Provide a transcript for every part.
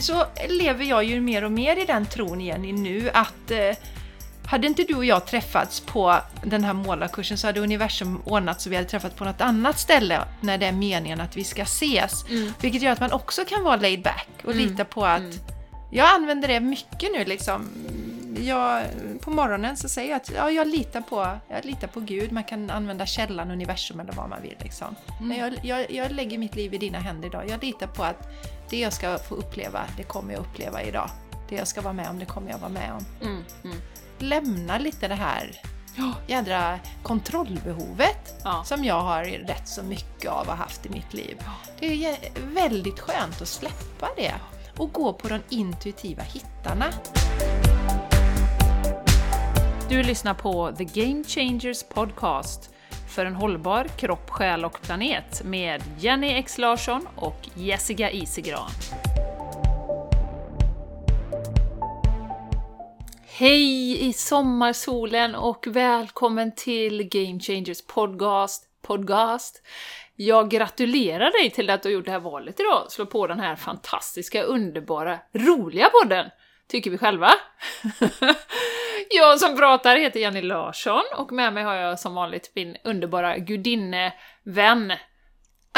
samtidigt så lever jag ju mer och mer i den tron Jenny nu att eh, hade inte du och jag träffats på den här målarkursen så hade universum ordnat så vi hade träffats på något annat ställe när det är meningen att vi ska ses. Mm. Vilket gör att man också kan vara laid back och Mm. lita på att Mm. jag använder det mycket nu liksom. Jag, på morgonen så säger jag att ja, jag, litar på, jag litar på Gud, man kan använda källan, universum eller vad man vill. Liksom. Mm. Men jag, jag, jag lägger mitt liv i dina händer idag. Jag litar på att det jag ska få uppleva, det kommer jag uppleva idag. Det jag ska vara med om, det kommer jag vara med om. Mm. Mm. Lämna lite det här Ja. jädra kontrollbehovet Ja. som jag har rätt så mycket av och haft i mitt liv. Det är väldigt skönt att släppa det och gå på de intuitiva hittarna. Du lyssnar på The Game Changers Podcast för en hållbar kropp, själ och planet med Jenny X Larsson och Jessica Isegran. Hej i sommarsolen och välkommen till Game Changers Podcast. Podcast. Jag gratulerar dig till att du har gjort det här valet idag. Slå på den här fantastiska, underbara, roliga podden. Tycker vi själva. jag som pratar heter Jenny Larsson och med mig har jag som vanligt min underbara gudinne-vän.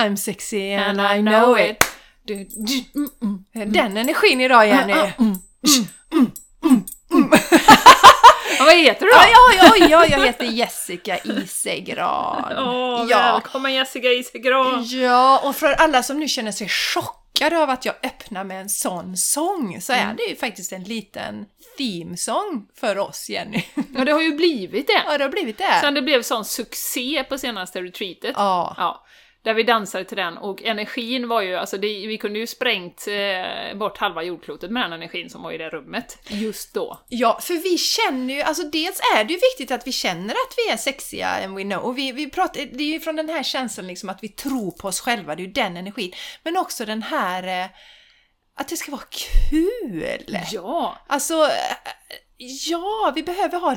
I'm sexy and I know it. Du, mm, mm. Den energin idag Jenny! Ja, vad heter du då? Ja, ja, ja, ja, jag heter Jessica Isegran. Åh, ja. välkommen Jessica Isigran! ja, och för alla som nu känner sig chockade av att jag öppnar med en sån sång så är det ju faktiskt en liten themesång för oss Jenny. Ja, det har ju blivit det! Ja, det har blivit det. Sen det blev sån succé på senaste retreatet. Ja. Ja, där vi dansade till den och energin var ju, alltså det, vi kunde ju sprängt eh, bort halva jordklotet med den energin som var i det rummet just då. Ja, för vi känner ju, alltså dels är det ju viktigt att vi känner att vi är sexiga and we know. Och vi, vi pratar, det är ju från den här känslan liksom att vi tror på oss själva, det är ju den energin. Men också den här eh, att det ska vara kul! Ja! Alltså, eh, ja, vi behöver ha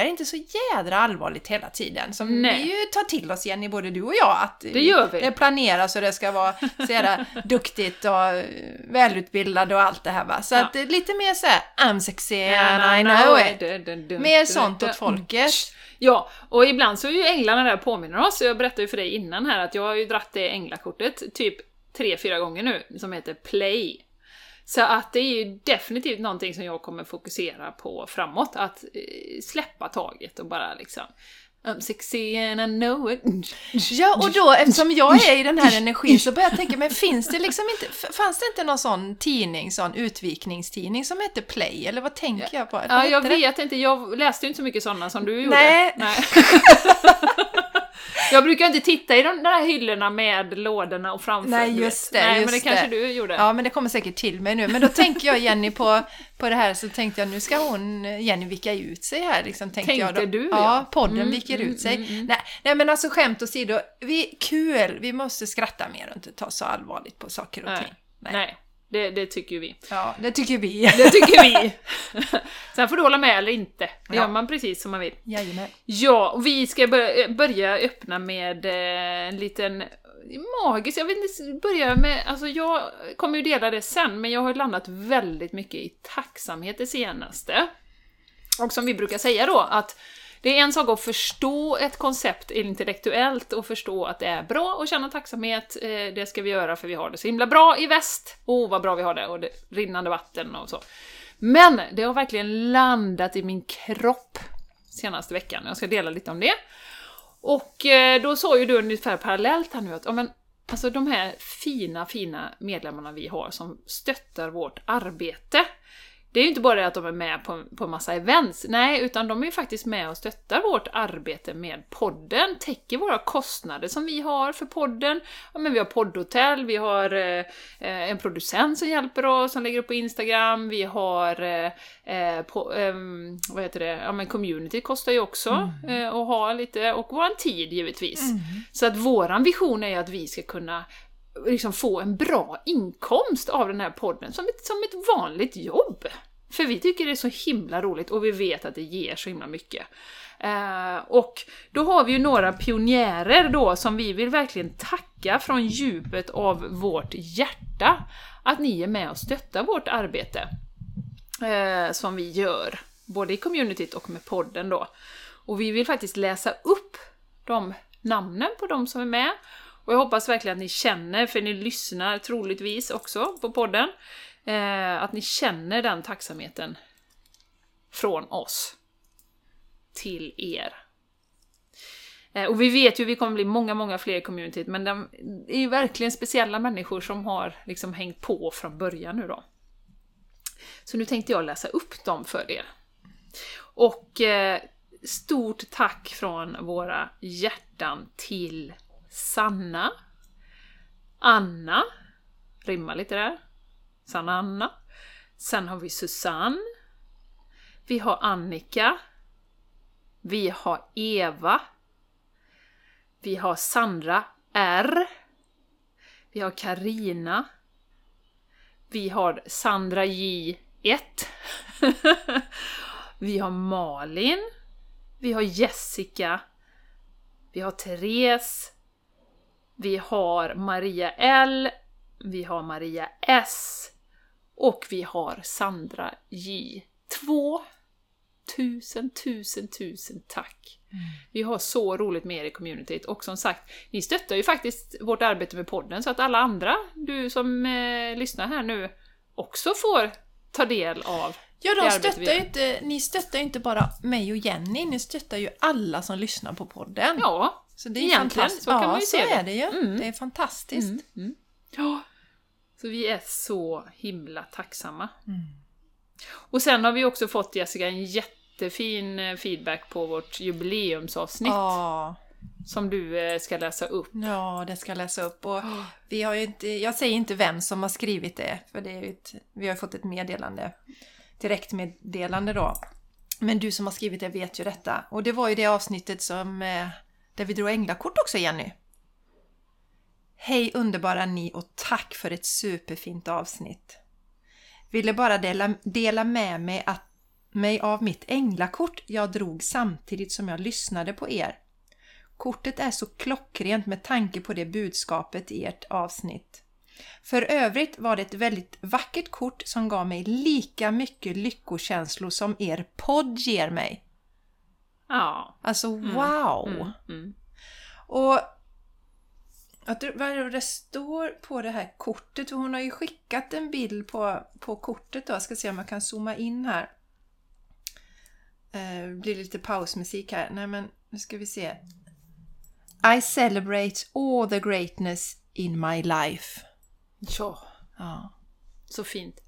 är inte så jädra allvarligt hela tiden. Som Nej. vi ju tar till oss Jenny, både du och jag, att Det gör vi. det planeras och det ska vara så jävla duktigt och eh, välutbildad och allt det här va. Så Ja. att är lite mer så här, I'm sexy and I know it. it. Mer sånt åt folket. Ja, och ibland så är ju änglarna där och påminner oss. Jag berättade ju för dig innan här att jag har ju dratt det änglakortet typ tre, fyra gånger nu, som heter Play. Så att det är ju definitivt någonting som jag kommer fokusera på framåt, att eh, släppa taget och bara liksom I'm sexy and I know it. Ja, och då eftersom jag är i den här energin så börjar jag tänka, men finns det liksom inte, fanns det inte någon sån tidning, sån utvikningstidning som hette Play, eller vad tänker jag på? Vad Ja, jag hette det? vet inte, jag läste ju inte så mycket sådana som du gjorde. Nej. jag brukar inte titta i de där hyllorna med lådorna och framför. Nej, just det, Nej, just men det kanske det. du gjorde. Ja, men det kommer säkert till mig nu. Men då tänker jag Jenny på, på det här, så tänkte jag nu ska hon, Jenny vika ut sig här. Liksom, tänkte jag Tänkte då. du, Ja, ja. podden Mm, viker mm, ut sig. mm, mm. Nej, nej, men alltså skämt åsido, vi, kul, vi måste skratta mer och inte ta så allvarligt på saker och Nej. ting. Nej, det, det tycker ju vi. Ja, det tycker vi. Det tycker vi! Sen får du hålla med eller inte. Det Ja. gör man precis som man vill. Jajamän. Ja, och vi ska börja, börja öppna med eh, en liten magisk, jag vill inte börja med, alltså jag kommer ju dela det sen, men jag har landat väldigt mycket i tacksamhet det senaste. Och som vi brukar säga då, att det är en sak att förstå ett koncept intellektuellt och förstå att det är bra och känna tacksamhet, eh, det ska vi göra för vi har det så himla bra i väst, oh vad bra vi har det, och det rinnande vatten och så. Men det har verkligen landat i min kropp senaste veckan, jag ska dela lite om det. Och eh, då sa ju du ungefär parallellt här nu att ja, men, alltså de här fina, fina medlemmarna vi har som stöttar vårt arbete, det är ju inte bara det att de är med på, på massa events, nej, utan de är ju faktiskt med och stöttar vårt arbete med podden, täcker våra kostnader som vi har för podden. Ja, men vi har poddhotell, vi har eh, eh, en producent som hjälper oss, som lägger upp på Instagram, vi har eh, eh, på, ehm, vad heter det, ja men community kostar ju också eh, att ha lite, och våran tid givetvis. Så att våran vision är ju att vi ska kunna liksom få en bra inkomst av den här podden, som ett, som ett vanligt jobb. För vi tycker det är så himla roligt och vi vet att det ger så himla mycket. Eh, och då har vi ju några pionjärer då som vi vill verkligen tacka från djupet av vårt hjärta. Att ni är med och stöttar vårt arbete eh, som vi gör, både i communityt och med podden då. Och vi vill faktiskt läsa upp de namnen på de som är med. Och jag hoppas verkligen att ni känner, för ni lyssnar troligtvis också på podden, eh, att ni känner den tacksamheten från oss till er. Eh, och vi vet ju att vi kommer bli många, många fler i communityt, men de är ju verkligen speciella människor som har liksom hängt på från början nu då. Så nu tänkte jag läsa upp dem för er. Och eh, stort tack från våra hjärtan till Sanna, Anna, rimmar lite där, Sanna Anna. Sen har vi Susanne, vi har Annika, vi har Eva, vi har Sandra R, vi har Karina, vi har Sandra J1, vi har Malin, vi har Jessica, vi har Therese, vi har Maria L, vi har Maria S och vi har Sandra J. Två tusen, tusen, tusen tack! Mm. Vi har så roligt med er i communityt och som sagt, ni stöttar ju faktiskt vårt arbete med podden så att alla andra, du som eh, lyssnar här nu, också får ta del av Ja, de stöttar inte, ni stöttar ju inte bara mig och Jenny, ni stöttar ju alla som lyssnar på podden. Ja, så det är egentligen, så kan ja, man ju se det. Ja, så är det ju. Mm. Det är fantastiskt. Mm. Mm. Ja. Så vi är så himla tacksamma. Mm. Och sen har vi också fått, Jessica, en jättefin eh, feedback på vårt jubileumsavsnitt. Ja. Som du eh, ska läsa upp. Ja, det ska jag läsa upp. Och vi har inte, jag säger inte vem som har skrivit det, för det är ett, vi har fått ett meddelande. Direktmeddelande då. Men du som har skrivit det vet ju detta. Och det var ju det avsnittet som, eh, där vi drog änglakort också, Jenny. Hej underbara ni och tack för ett superfint avsnitt. Ville bara dela, dela med mig, att, mig av mitt änglakort jag drog samtidigt som jag lyssnade på er. Kortet är så klockrent med tanke på det budskapet i ert avsnitt. För övrigt var det ett väldigt vackert kort som gav mig lika mycket lyckokänslor som er podd ger mig. Ja. Alltså mm. wow! Mm. Mm. Och vad det står på det här kortet, hon har ju skickat en bild på, på kortet då, jag ska se om jag kan zooma in här. Eh, det blir lite pausmusik här. Nej men, nu ska vi se. I celebrate all the greatness in my life. Ja. ja. Så fint.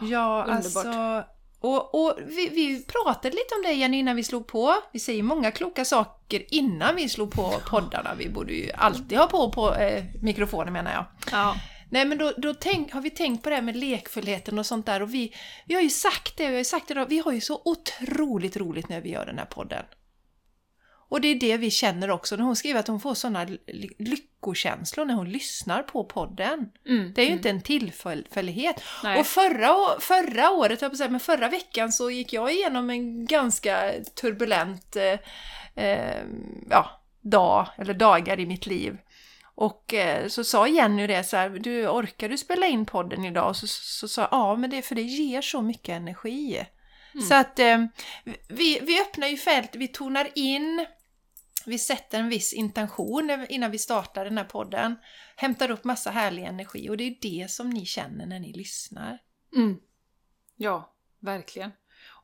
Ja, Underbart. alltså och, och vi, vi, pratade lite om det Jenny innan vi slog på. Vi säger många kloka saker innan vi slog på poddarna. Vi borde ju alltid ha på, på eh, mikrofonen menar jag. Ja. Nej men då, då tänk, har vi tänkt på det här med lekfullheten och sånt där och vi, vi har ju sagt det, vi har ju sagt det vi har ju så otroligt roligt när vi gör den här podden. Och det är det vi känner också när hon skriver att hon får sådana lyckokänslor när hon lyssnar på podden. Mm, det är ju mm. inte en tillfällighet. Nej. Och förra, förra året, jag säga, men förra veckan så gick jag igenom en ganska turbulent eh, eh, ja, dag, eller dagar i mitt liv. Och eh, så sa Jenny det så här, du orkar du spela in podden idag? Och så, så sa jag, ja men det för det ger så mycket energi. Mm. Så att eh, vi, vi öppnar ju fält, vi tonar in vi sätter en viss intention innan vi startar den här podden. Hämtar upp massa härlig energi och det är det som ni känner när ni lyssnar. Mm. Ja, verkligen.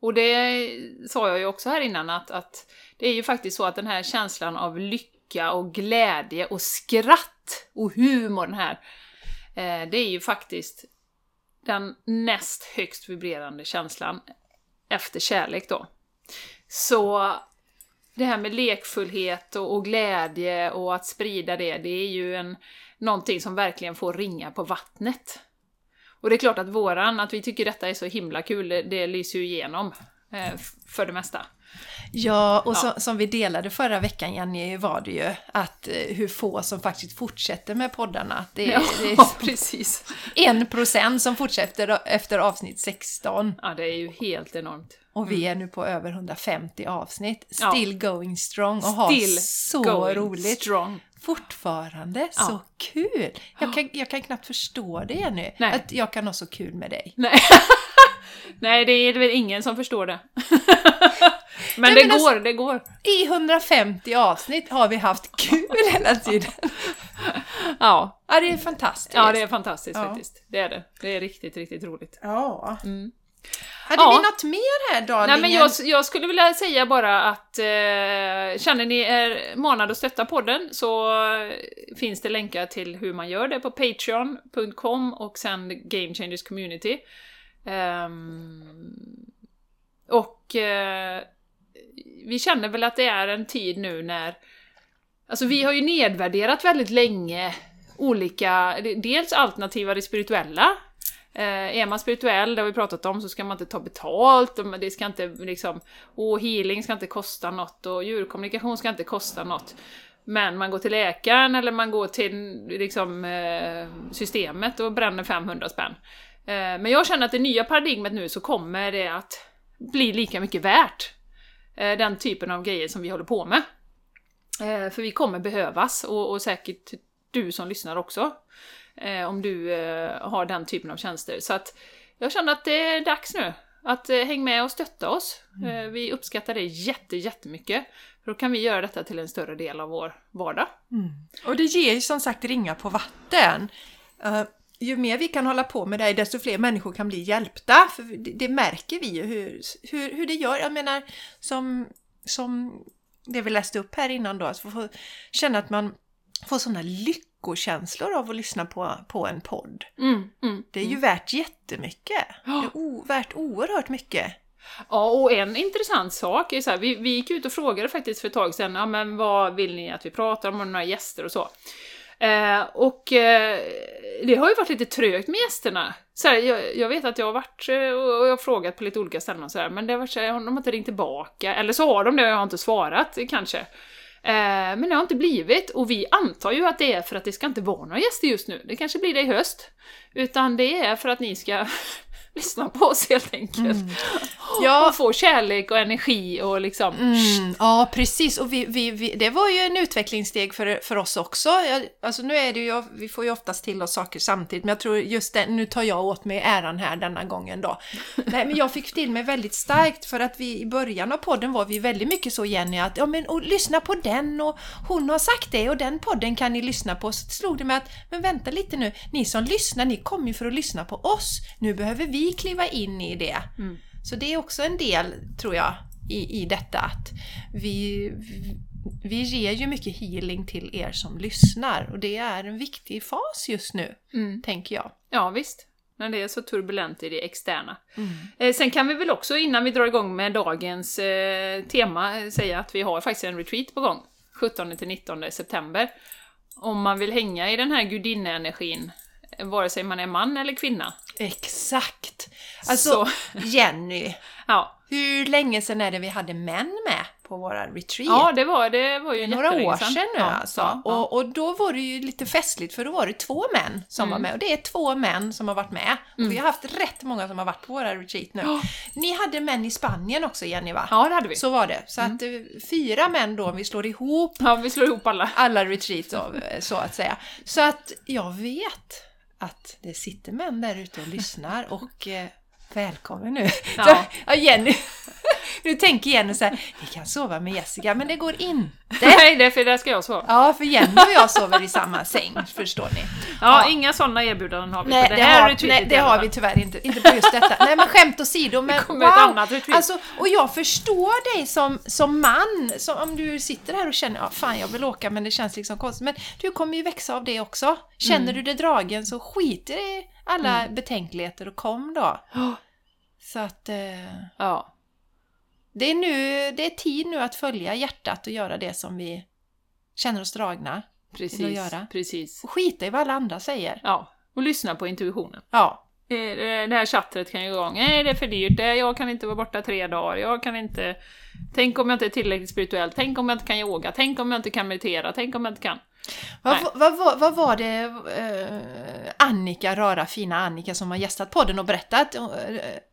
Och det sa jag ju också här innan att, att det är ju faktiskt så att den här känslan av lycka och glädje och skratt och humor den här, eh, det är ju faktiskt den näst högst vibrerande känslan efter kärlek då. Så det här med lekfullhet och, och, glädje och att sprida det, det är ju en, någonting som verkligen får ringa på vattnet. Och det är klart att våran, att vi tycker detta är så himla kul, det, det lyser ju igenom eh, för det mesta. Ja, och så, Ja. som vi delade förra veckan Jenny, var det ju att eh, hur få som faktiskt fortsätter med poddarna. Det, är- det är precis. en procent som fortsätter efter avsnitt 16. Ja, det är ju helt enormt. Och vi är nu på över 150 avsnitt. Ja. Still going strong och har Still så roligt. strong. Fortfarande Ja. så kul! Jag kan, jag kan knappt förstå det Jenny, Nej. att jag kan ha så kul med dig. Nej. Nej, det är väl ingen som förstår det. men det men går, alltså- det går. I 150 avsnitt har vi haft kul hela tiden. Ja. Ja, det är fantastiskt. ja, det är fantastiskt Ja. faktiskt. Det är det. Det är riktigt, riktigt roligt. Ja. Mm. Hade Ja. vi något mer här Darlingen? Nej, men jag, jag skulle vilja säga bara att eh, känner ni er manade att stötta podden så finns det länkar till hur man gör det på patreon.com och sen Game Changers Community. Ehm, och eh, vi känner väl att det är en tid nu när Alltså vi har ju nedvärderat väldigt länge olika, dels alternativa det spirituella. Eh, är man spirituell, det har vi pratat om, så ska man inte ta betalt, och det ska inte liksom, och healing ska inte kosta något och djurkommunikation ska inte kosta något. Men man går till läkaren eller man går till liksom, eh, systemet och bränner 500 spänn. Eh, men jag känner att det nya paradigmet nu så kommer det att bli lika mycket värt. Eh, den typen av grejer som vi håller på med. Eh, för vi kommer behövas och, och säkert du som lyssnar också. Eh, om du har den typen av tjänster. Så att jag känner att det är dags nu. Att eh, häng med och stötta oss. Eh, vi uppskattar det jätte, jättemycket. För då kan vi göra detta till en större del av vår vardag. Mm. Och det ger ju som sagt ringar på vatten. Ju mer vi kan hålla på med det här, desto fler människor kan bli hjälpta. För det, det märker vi ju hur, hur, hur det gör. Jag menar, som, som det vi läste upp här innan då, att få känna att man får sådana lyckokänslor av att lyssna på, på en podd. Mm, mm, Det är ju mm. värt jättemycket. Det är o, värt oerhört mycket. Ja, och en intressant sak är så här, vi, vi gick ut och frågade faktiskt för ett tag sedan, ja men vad vill ni att vi pratar om, och några gäster och så. Eh, och eh, det har ju varit lite trögt med gästerna. Så här, jag, jag vet att jag har varit eh, och jag har frågat på lite olika ställen och sådär men det har varit så här, de har inte ringt tillbaka, eller så har de det och jag har inte svarat kanske. Eh, men det har inte blivit, och vi antar ju att det är för att det ska inte vara några gäster just nu. Det kanske blir det i höst. Utan det är för att ni ska lyssna på oss helt enkelt. Ja. Och få kärlek och energi och liksom... Mm, ja, precis. Och vi, vi, vi, det var ju en utvecklingssteg för, för oss också. Jag, alltså nu är det ju, vi får ju oftast till oss saker samtidigt, men jag tror just det, nu tar jag åt mig äran här denna gången då. Nej, men jag fick till mig väldigt starkt för att vi i början av podden var vi väldigt mycket så Jenny att ja men och lyssna på den och hon har sagt det och den podden kan ni lyssna på. Så slog det mig att men vänta lite nu, ni som lyssnar, ni kommer ju för att lyssna på oss. Nu behöver vi kliva in i det. Mm. Så det är också en del, tror jag, i, i detta att vi, vi, vi ger ju mycket healing till er som lyssnar och det är en viktig fas just nu, Mm. tänker jag. Ja, visst. När det är så turbulent i det externa. Mm. Eh, sen kan vi väl också, innan vi drar igång med dagens eh, tema, säga att vi har faktiskt en retreat på gång. 17-19 september. Om man vill hänga i den här gudinnenergin, vare sig man är man eller kvinna. Exakt! Alltså, Så, Jenny, ja. hur länge sedan är det vi hade män med på våra retreat? ja, det var, det var ju några år sedan nu ja, alltså. Ja. Och, och då var det ju lite festligt för då var det två män som var Mm. med. Och det är två män som har varit med. Och vi har haft rätt många som har varit på våra retreat nu. Ja. Ni hade män i Spanien också Jenny va? ja, det hade vi. Så var det. Så Mm. att eh, fyra män då, om vi slår ihop Ja, vi slår ihop alla. alla retreats eh, så att säga. Så att jag vet att det sitter män där ute och lyssnar och eh, välkommen nu. Ja. Så, Jenny, nu tänker Jenny så här, vi kan sova med Jessica men det går inte. Nej, det är för det ska jag sova. Ja, för Jenny och jag sover i samma säng, förstår ni. Ja, Ja. inga sådana erbjudanden har vi Nej, på det, det här har, retreatet nej, det har vi tyvärr inte. Inte på just detta. Nej, men skämt åsido. Men kommer ett annat retreat. Alltså, och jag förstår dig som, som man. Som om du sitter här och känner, ja, fan jag vill åka men det känns liksom konstigt. Men du kommer ju växa av det också. Känner Mm. du dig dragen så skit i alla betänkligheter och kom då. Så att eh, Ja. det, är nu, det är tid nu att följa hjärtat och göra det som vi känner oss dragna. Precis, Till att göra. precis. Och skita i vad alla andra säger. Ja, och lyssna på intuitionen. Ja, eh, det här chattret kan ju gå igång. Nej, det är för dyrt. Nej, Jag kan inte vara borta tre dagar. Jag kan inte... Tänk om jag inte är tillräckligt spirituell. Tänk om jag inte kan yoga. Tänk om jag inte kan meditera. Tänk om jag inte kan... Vad, vad, vad, vad var det eh, Annika, rara fina Annika som har gästat podden och berättat? Eh,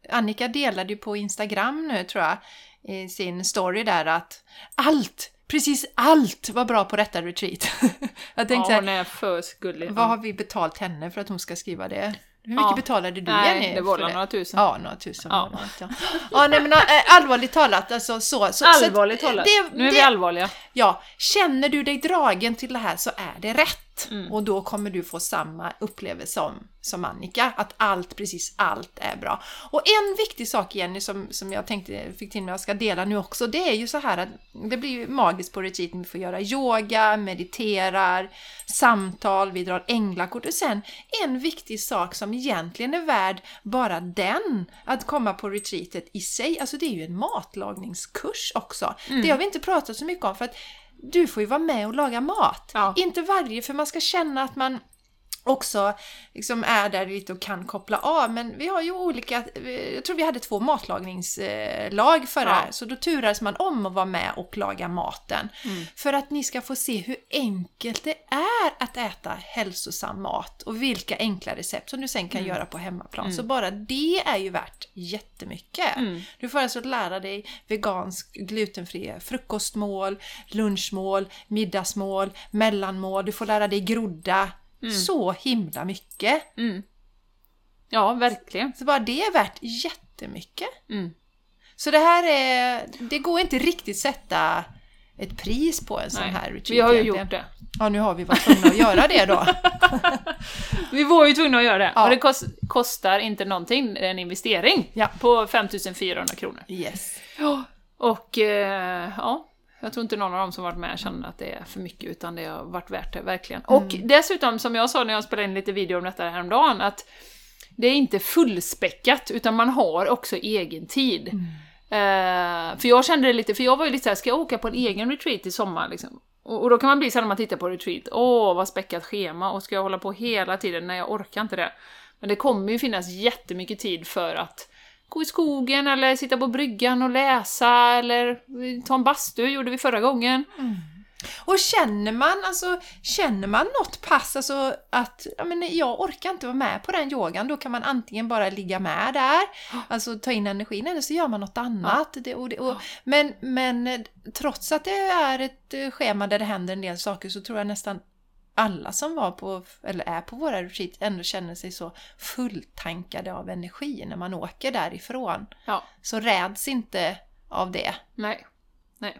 Annika delade ju på Instagram nu tror jag i sin story där att allt, precis allt var bra på detta retreat. jag tänkte Ja, så hon är för gullig. vad har vi betalt henne för att hon ska skriva det? Hur mycket Ja. betalade du Nej, Jenny? det var några tusen. Ja, några tusen Ja. Ja, ja nej, men äh, allvarligt talat, alltså så. så så Allvarligt talat. det- nu är vi det- allvarliga. Ja, känner du dig dragen till det här så är det rätt. Mm. Och då kommer du få samma upplevelse som, som Annika, att allt, precis allt är bra. Och en viktig sak Jenny som, som jag tänkte, fick till mig att jag ska dela nu också, det är ju så här att det blir ju magiskt på retreat vi får göra yoga, mediterar, samtal, vi drar änglakort och sen en viktig sak som egentligen är värd bara den, att komma på retreatet i sig, alltså det är ju en matlagningskurs också. Mm. Det har vi inte pratat så mycket om för att du får ju vara med och laga mat. Ja. Inte varje, för man ska känna att man också liksom är där lite och kan koppla av. Men vi har ju olika, jag tror vi hade två matlagningslag förra, Ja. så då turades man om att vara med och laga maten. Mm. För att ni ska få se hur enkelt det är att äta hälsosam mat och vilka enkla recept som du sen Mm. kan göra på hemmaplan. Så bara det är ju värt jättemycket. Mm. Du får alltså lära dig vegansk, glutenfria frukostmål, lunchmål, middagsmål, mellanmål. Du får lära dig grodda. Så himla mycket. Mm. Ja, verkligen. Så bara det är värt jättemycket. Mm. Så det här är, det går inte riktigt sätta ett pris på en sån Nej, här retreat. vi har ju egentligen. gjort det. Ja, nu har vi varit tvungna att göra det då. Vi var ju tvungna att göra det. Ja. Och det kost, kostar inte någonting, en investering Ja. på 5400 kronor. Yes. Ja. Och eh, ja, jag tror inte någon av dem som varit med känner att det är för mycket, utan det har varit värt det, verkligen. Och dessutom, som jag sa när jag spelade in lite video om detta häromdagen, att det är inte fullspäckat, utan man har också egen tid. Eh, för jag kände det lite, för jag var ju lite såhär, ska jag åka på en egen retreat i sommar liksom? Och, och då kan man bli så här när man tittar på retreat, åh vad späckat schema, och ska jag hålla på hela tiden? Nej, jag orkar inte det. Men det kommer ju finnas jättemycket tid för att gå i skogen eller sitta på bryggan och läsa eller ta en bastu, gjorde vi förra gången. Mm. Och känner man, alltså, känner man något pass, alltså att ja, men jag orkar inte vara med på den yogan, då kan man antingen bara ligga med där, alltså ta in energin, eller så gör man något annat. Det, och det, och, men, men trots att det är ett schema där det händer en del saker så tror jag nästan alla som var på, eller är på våra retreat ändå känner sig så fulltankade av energi när man åker därifrån. Ja, Så räds inte av det. nej. nej.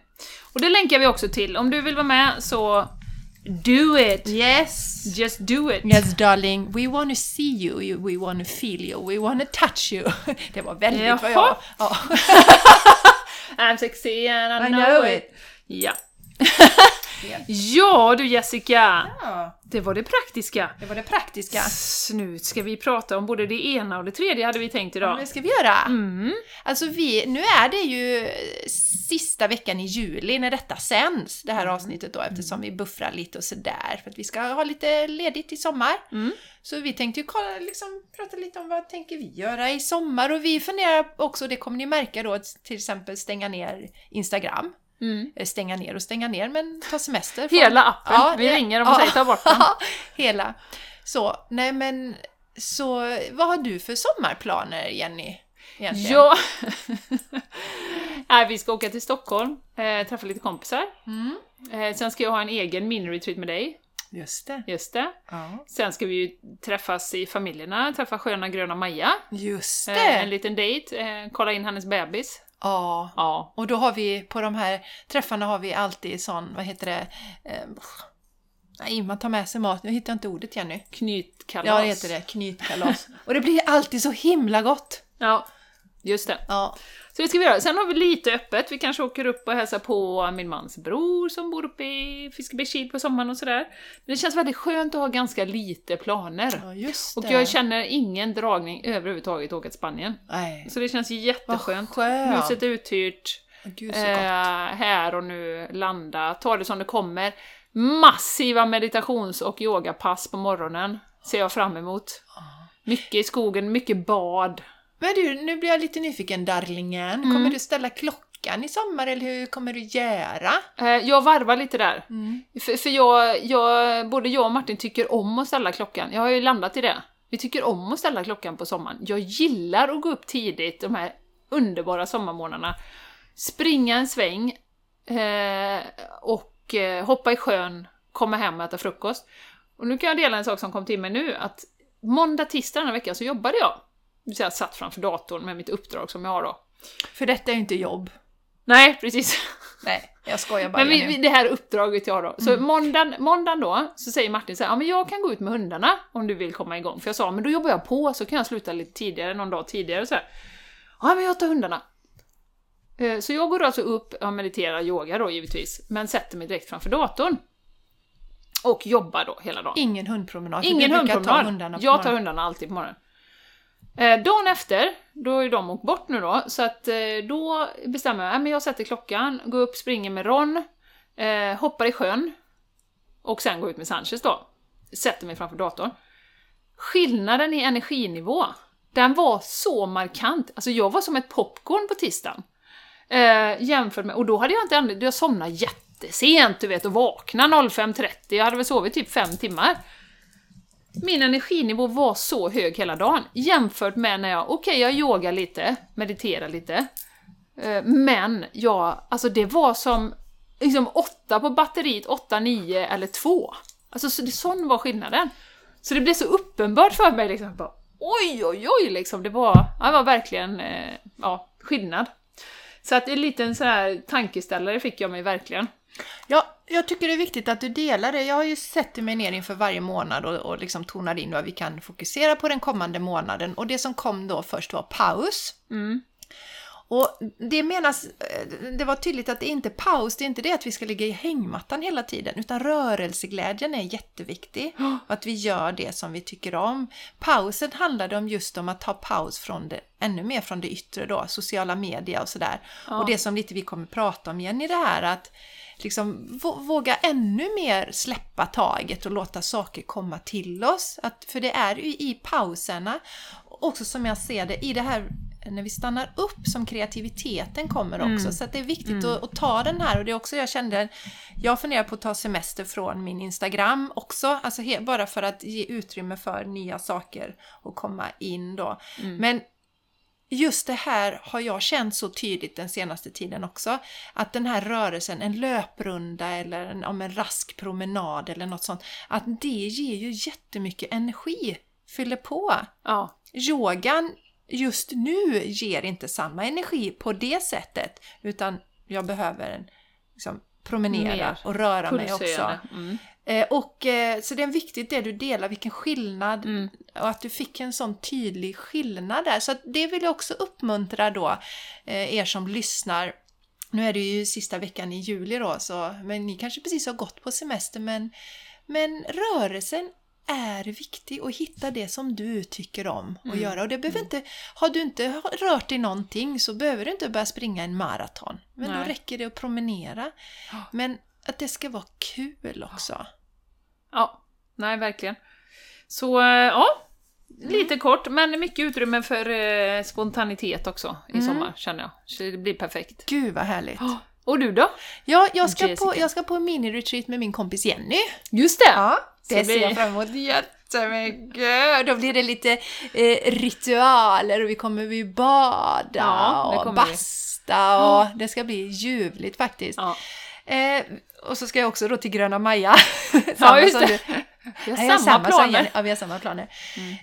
Och det länkar vi också till. Om du vill vara med så do it! Yes! Just do it! Yes darling, we wanna see you, we wanna feel you, we wanna touch you. Det var väldigt vad jag... Jaha. Ja. I'm sexy and I, I know, know it! it. Ja. ja du Jessica! ja, Det var det praktiska. det var det praktiska. S- Nu ska vi prata om både det ena och det tredje hade vi tänkt Ja. idag. Det ska vi göra. Mm. Alltså vi, nu är det ju sista veckan i juli när detta sänds, det här Mm. avsnittet då, eftersom vi buffrar lite och sådär, för att vi ska ha lite ledigt i sommar. Mm. Så vi tänkte ju kolla, liksom, prata lite om vad tänker vi göra i sommar och vi funderar också, det kommer ni märka då, att till exempel stänga ner Instagram. Mm. Eh, Stänga ner och stänga ner, men ta semester. från- Hela appen. vi det- ringer dem och säger ta bort den. Hela. Så, nej men, så vad har du för sommarplaner Jenny? Egentligen? Ja! Nej, vi ska åka till Stockholm, eh, träffa lite kompisar. Mm. Eh, sen ska jag ha en egen mini-retreat med dig, Just det. just det. Ja. Sen ska vi ju träffas i familjerna, träffa sköna gröna Maja. Just det! Eh, en liten dejt, eh, kolla in hennes bebis. Ja. Ja. Och då har vi, på de här träffarna har vi alltid sån, vad heter det? Eh, nej, man tar med sig mat. Nu hittar jag inte ordet Jenny. Knytkalas. Ja, det heter det. Knytkalas. och det blir alltid så himla gott! Ja, just det. Ja. Så det ska vi göra. Sen har vi lite öppet. Vi kanske åker upp och hälsar på min mans bror som bor uppe i Fiskebäckskil på sommaren och sådär. Men det känns väldigt skönt att ha ganska lite planer. ja, just Och det. jag känner ingen dragning överhuvudtaget att åka till Spanien. Nej. Så det känns jätteskönt. Skönt. Huset är uthyrt. Gud Eh, här och nu landa, ta det som det kommer. Massiva meditations och yogapass på morgonen ser jag fram emot. Mycket i skogen, mycket bad. Men du, nu blir jag lite nyfiken, darlingen. Mm. Kommer du ställa klockan i sommar eller hur kommer du göra? Eh, Jag varvar lite där. Mm. För, för jag, jag, både jag och Martin tycker om att ställa klockan. Jag har ju landat i det. Vi tycker om att ställa klockan på sommaren. Jag gillar att gå upp tidigt de här underbara sommarmånaderna. Springa en sväng eh, och eh, hoppa i sjön, komma hem och äta frukost. Och nu kan jag dela en sak som kom till mig nu, att måndag, tisdag den här veckan så jobbade jag. Jag satt framför datorn med mitt uppdrag som jag har då. För detta är ju inte jobb. Nej, precis. Nej, jag skojar bara Men vi, vi, det här uppdraget jag har då. Så måndagen, måndagen då, så säger Martin så här, ja men jag kan gå ut med hundarna om du vill komma igång. För jag sa, men då jobbar jag på så kan jag sluta lite tidigare, någon dag tidigare så här. Ja men jag tar hundarna. Eh, Så jag går alltså upp, jag mediterar, yoga då givetvis, men sätter mig direkt framför datorn. Och jobbar då hela dagen. Ingen hundpromenad. Ingen hundpromenad. Jag tar hundarna alltid på morgonen. Eh, dagen efter, då är de åkt bort nu då, så att eh, då bestämmer jag, äh, men jag sätter klockan, går upp, springer med Ron, eh, hoppar i sjön och sen går ut med Sanchez då. Sätter mig framför datorn. Skillnaden i energinivå, den var så markant. Alltså jag var som ett popcorn på tisdagen. Eh, jämfört med, och då hade jag inte ändrat, jag somnade jättesent du vet och vaknade 05.30, jag hade väl sovit typ fem timmar. Min energinivå var så hög hela dagen jämfört med när jag, okej jag yogar lite, mediterar lite, eh, men jag, alltså det var som liksom åtta på batteriet, åtta, nio eller två. Alltså så, sån var skillnaden. Så det blev så uppenbart för mig liksom, bara, oj oj oj liksom, det var, ja, det var verkligen, eh, ja, skillnad. Så att en liten sån här tankeställare fick jag mig verkligen. Ja, jag tycker det är viktigt att du delar det. Jag har ju sett mig ner inför varje månad och, och liksom tonar in vad vi kan fokusera på den kommande månaden. Och det som kom då först var paus. Mm. Och det menas, eh, det var tydligt att det är inte paus, det är inte det att vi ska ligga i hängmattan hela tiden, utan rörelseglädjen är jätteviktig. Och att vi gör det som vi tycker om. Pausen handlade om just om att ta paus från det, ännu mer från det yttre då, sociala medier och sådär. Ja. Och det som lite vi kommer prata om igen i det här, att liksom vå- våga ännu mer släppa taget och låta saker komma till oss. Att, för det är ju i pauserna, också som jag ser det, i det här när vi stannar upp som kreativiteten kommer också. Så att det är viktigt att, att ta den här och det är också jag kände, jag funderar på att ta semester från min Instagram också, alltså he, bara för att ge utrymme för nya saker och komma in då. Men just det här har jag känt så tydligt den senaste tiden också. Att den här rörelsen, en löprunda eller en, om en rask promenad eller något sånt, att det ger ju jättemycket energi, fyller på. Ja, Yogan just nu ger inte samma energi på det sättet, utan jag behöver en, liksom, promenera Mer och röra mig också. Mm. Eh, och, eh, så det är viktigt det du delar, vilken skillnad Mm. och att du fick en sån tydlig skillnad där. Så det vill jag också uppmuntra då eh, er som lyssnar. Nu är det ju sista veckan i juli då, så, men ni kanske precis har gått på semester men, men rörelsen är viktig och hitta det som du tycker om att göra. Och det behöver inte, har du inte rört dig någonting så behöver du inte börja springa en maraton. Men då Nej. räcker det att promenera. Men att det ska vara kul också. Ja, nej verkligen. Så eh, ja, lite kort, men mycket utrymme för eh, spontanitet också i Mm. sommar känner jag. Så det blir perfekt. Gud vad härligt! Och du då? Ja, jag ska, Jessica. på, jag ska på mini-retreat med min kompis Jenny. Just det! Ja, det det ser jag fram emot jättemycket! Då blir det lite eh, ritualer och vi kommer vi bada Ja, och kommer vi. basta och det ska bli ljuvligt faktiskt. Ja, Eh, och så ska jag också då till Gröna Maja. ja just det. Vi Nej, har samma som planer. Ja, vi har samma planer.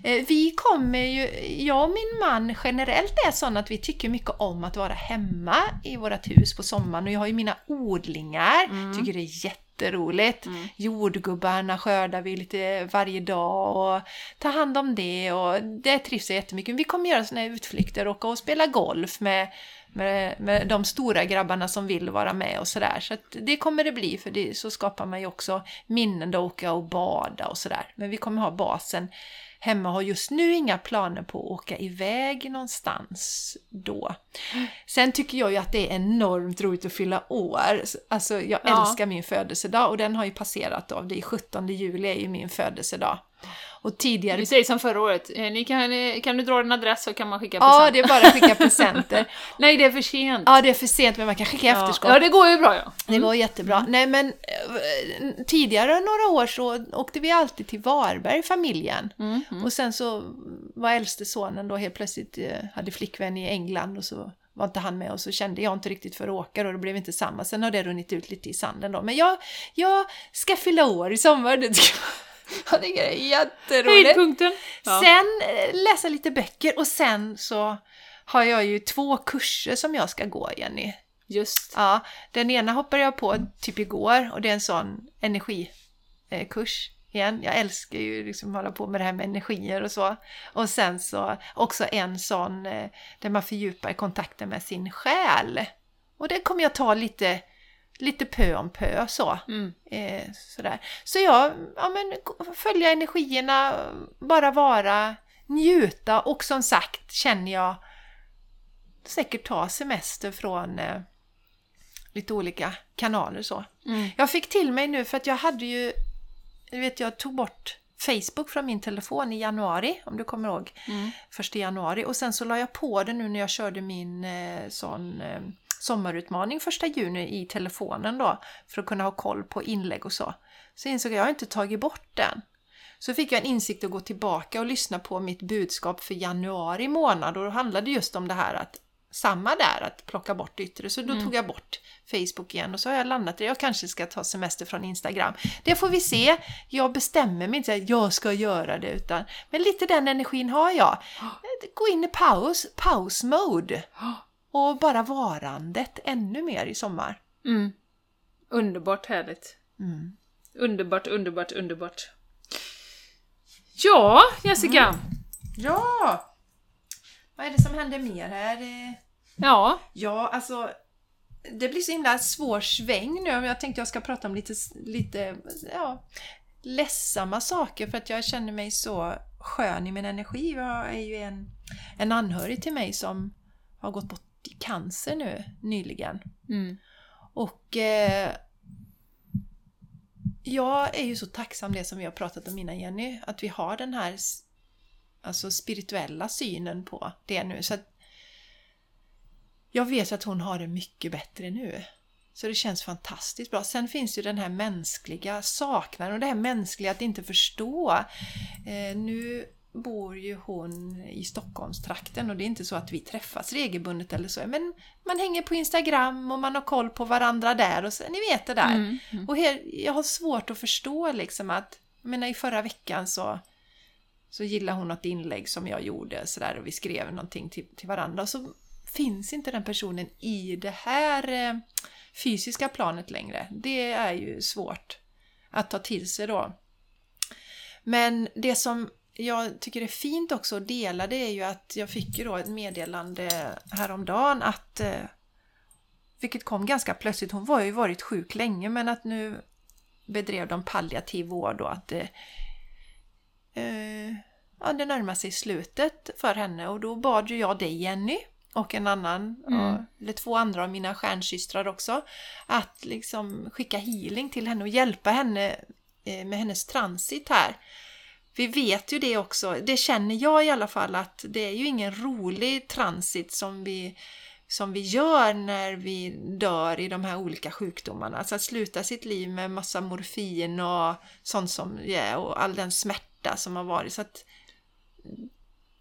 Eh, vi kommer ju, jag och min man generellt är sådana att vi tycker mycket om att vara hemma i vårt hus på sommaren och jag har ju mina odlingar, tycker det är jätteroligt. Jordgubbarna skördar vi lite varje dag och tar hand om det och det trivs jag jättemycket. Vi kommer göra sådana här utflykter och åka och spela golf med med, med de stora grabbarna som vill vara med och sådär. Så att det kommer det bli, för det, så skapar man ju också minnen då, åka och bada och sådär. Men vi kommer ha basen hemma och har just nu inga planer på att åka iväg någonstans då. Sen tycker jag ju att det är enormt roligt att fylla år. Alltså jag Ja. älskar min födelsedag och den har ju passerat då. Det är 17 juli är ju min födelsedag. Och tidigare Vi säger som förra året, eh, ni kan, eh, kan du dra din adress så kan man skicka Ja, present. det är bara att skicka presenter. Nej, det är för sent. Ja, det är för sent men man kan skicka ja. efterskott. ja, det går ju bra ja. Det går jättebra. Nej men eh, tidigare några år så åkte vi alltid till Varberg, familjen. Mm, mm. Och sen så var äldste sonen då helt plötsligt hade flickvän i England och så var inte han med och så kände jag inte riktigt för att åka och det blev inte samma. Sen har det runnit ut lite i sanden då. Men jag, jag ska fylla år i sommar. Det tycker jag, tycker det är jätteroligt. Höjdpunkten. Ja. Sen eh, läsa lite böcker och sen så har jag ju två kurser som jag ska gå, Jenny. Just. Ja, den ena hoppade jag på typ igår och det är en sån energikurs igen. Jag älskar ju liksom hålla på med det här med energier och så. Och sen så också en sån eh, där man fördjupar kontakten med sin själ. Och det kommer jag ta lite, lite pö om pö så. Mm. Eh, sådär. Så jag, ja men följa energierna, bara vara, njuta och som sagt känner jag säkert ta semester från eh, lite olika kanaler så. Mm. Jag fick till mig nu för att jag hade ju, du vet jag tog bort Facebook från min telefon i januari, om du kommer ihåg, Mm. första januari. Och sen så la jag på det nu när jag körde min eh, sån eh, sommarutmaning första juni i telefonen då, för att kunna ha koll på inlägg och så. Så insåg jag, jag har inte tagit bort den. Så fick jag en insikt att gå tillbaka och lyssna på mitt budskap för januari månad och då handlade det just om det här att samma där, att plocka bort yttre. Så då tog jag bort Facebook igen och så har jag landat i jag kanske ska ta semester från Instagram. Det får vi se. Jag bestämmer mig inte att jag ska göra det utan men lite den energin har jag. Gå in i paus, paus-mode och bara varandet ännu mer i sommar. Mm. Underbart härligt. Mm. Underbart, underbart, underbart. Ja, Jessica. Ja! Vad är det som händer mer här? Ja. Ja, alltså det blir så himla svår sväng nu. men Jag tänkte jag ska prata om lite, lite ja, ledsamma saker för att jag känner mig så skön i min energi. Jag är ju en, en anhörig till mig som har gått bort i cancer nu nyligen. Mm. Och eh, jag är ju så tacksam det som vi har pratat om innan Jenny, att vi har den här alltså spirituella synen på det nu. Så jag vet att hon har det mycket bättre nu. Så det känns fantastiskt bra. Sen finns ju den här mänskliga saknaden och det här mänskliga att inte förstå. Eh, nu bor ju hon i Stockholmstrakten och det är inte så att vi träffas regelbundet eller så. Men man hänger på Instagram och man har koll på varandra där och så, ni vet det där. Mm. Mm. Och här, jag har svårt att förstå liksom att, jag menar i förra veckan så, så gillade hon något inlägg som jag gjorde sådär och vi skrev någonting till, till varandra och så finns inte den personen i det här eh, fysiska planet längre. Det är ju svårt att ta till sig då. Men det som jag tycker är fint också att dela det är ju att jag fick ju då ett meddelande häromdagen att eh, vilket kom ganska plötsligt, hon var ju varit sjuk länge men att nu bedrev de palliativ vård och att det, eh, ja, det närmar sig slutet för henne och då bad ju jag dig Jenny och en annan, Mm. eller två andra av mina stjärnsystrar också, att liksom skicka healing till henne och hjälpa henne eh, med hennes transit här. Vi vet ju det också, det känner jag i alla fall att det är ju ingen rolig transit som vi, som vi gör när vi dör i de här olika sjukdomarna. Alltså att sluta sitt liv med massa morfin och sånt som, är och all den smärta som har varit. Så att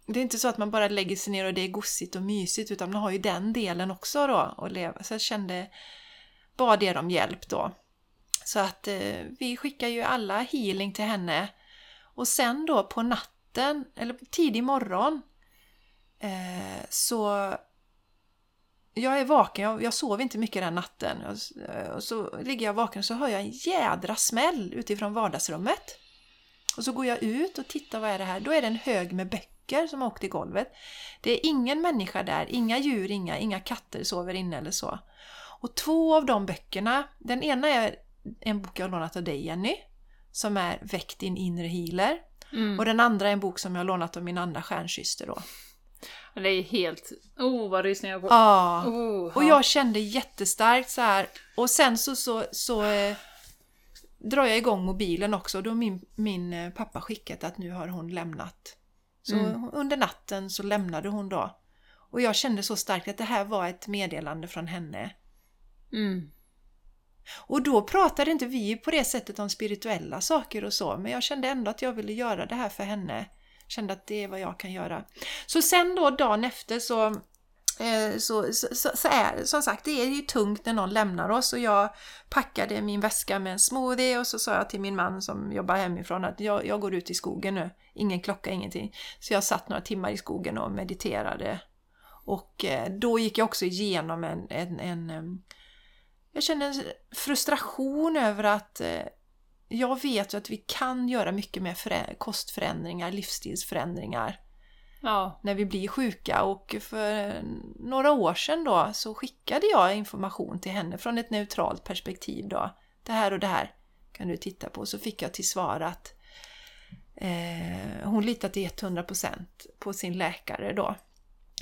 det är inte så att man bara lägger sig ner och det är gossigt och mysigt utan man har ju den delen också då att leva. Så jag kände, bad er om hjälp då. Så att eh, vi skickar ju alla healing till henne. Och sen då på natten, eller tidig morgon, eh, så jag är vaken, jag, jag sov inte mycket den natten. Jag, eh, och så ligger jag vaken och så hör jag en jädra smäll utifrån vardagsrummet. Och så går jag ut och tittar, vad är det här? Då är det en hög med böcker som har åkt i golvet. Det är ingen människa där, inga djur, inga, inga katter sover inne eller så. Och två av de böckerna, den ena är en bok jag har lånat av dig Jenny, som är Väck din inre healer. Mm. Och den andra är en bok som jag lånat av min andra stjärnsyster då. Det är helt... Oh, vad rysningar jag får. Ja. Oh, Och jag kände jättestarkt så här. Och sen så, så, så eh, drar jag igång mobilen också. Då min, min eh, pappa skickat att nu har hon lämnat. Så Mm. under natten så lämnade hon då. Och jag kände så starkt att det här var ett meddelande från henne. Mm. Och då pratade inte vi på det sättet om spirituella saker och så, men jag kände ändå att jag ville göra det här för henne. Kände att det är vad jag kan göra. Så sen då dagen efter så, eh, så, så, så, så är som sagt, det är ju tungt när någon lämnar oss och jag packade min väska med en smoothie och så sa jag till min man som jobbar hemifrån att jag, jag går ut i skogen nu. Ingen klocka, ingenting. Så jag satt några timmar i skogen och mediterade. Och eh, då gick jag också igenom en, en, en jag känner en frustration över att eh, jag vet ju att vi kan göra mycket med förä- kostförändringar, livsstilsförändringar Ja. när vi blir sjuka och för några år sedan då så skickade jag information till henne från ett neutralt perspektiv då. Det här och det här kan du titta på. Så fick jag till svar att eh, hon litar till 100% på sin läkare då.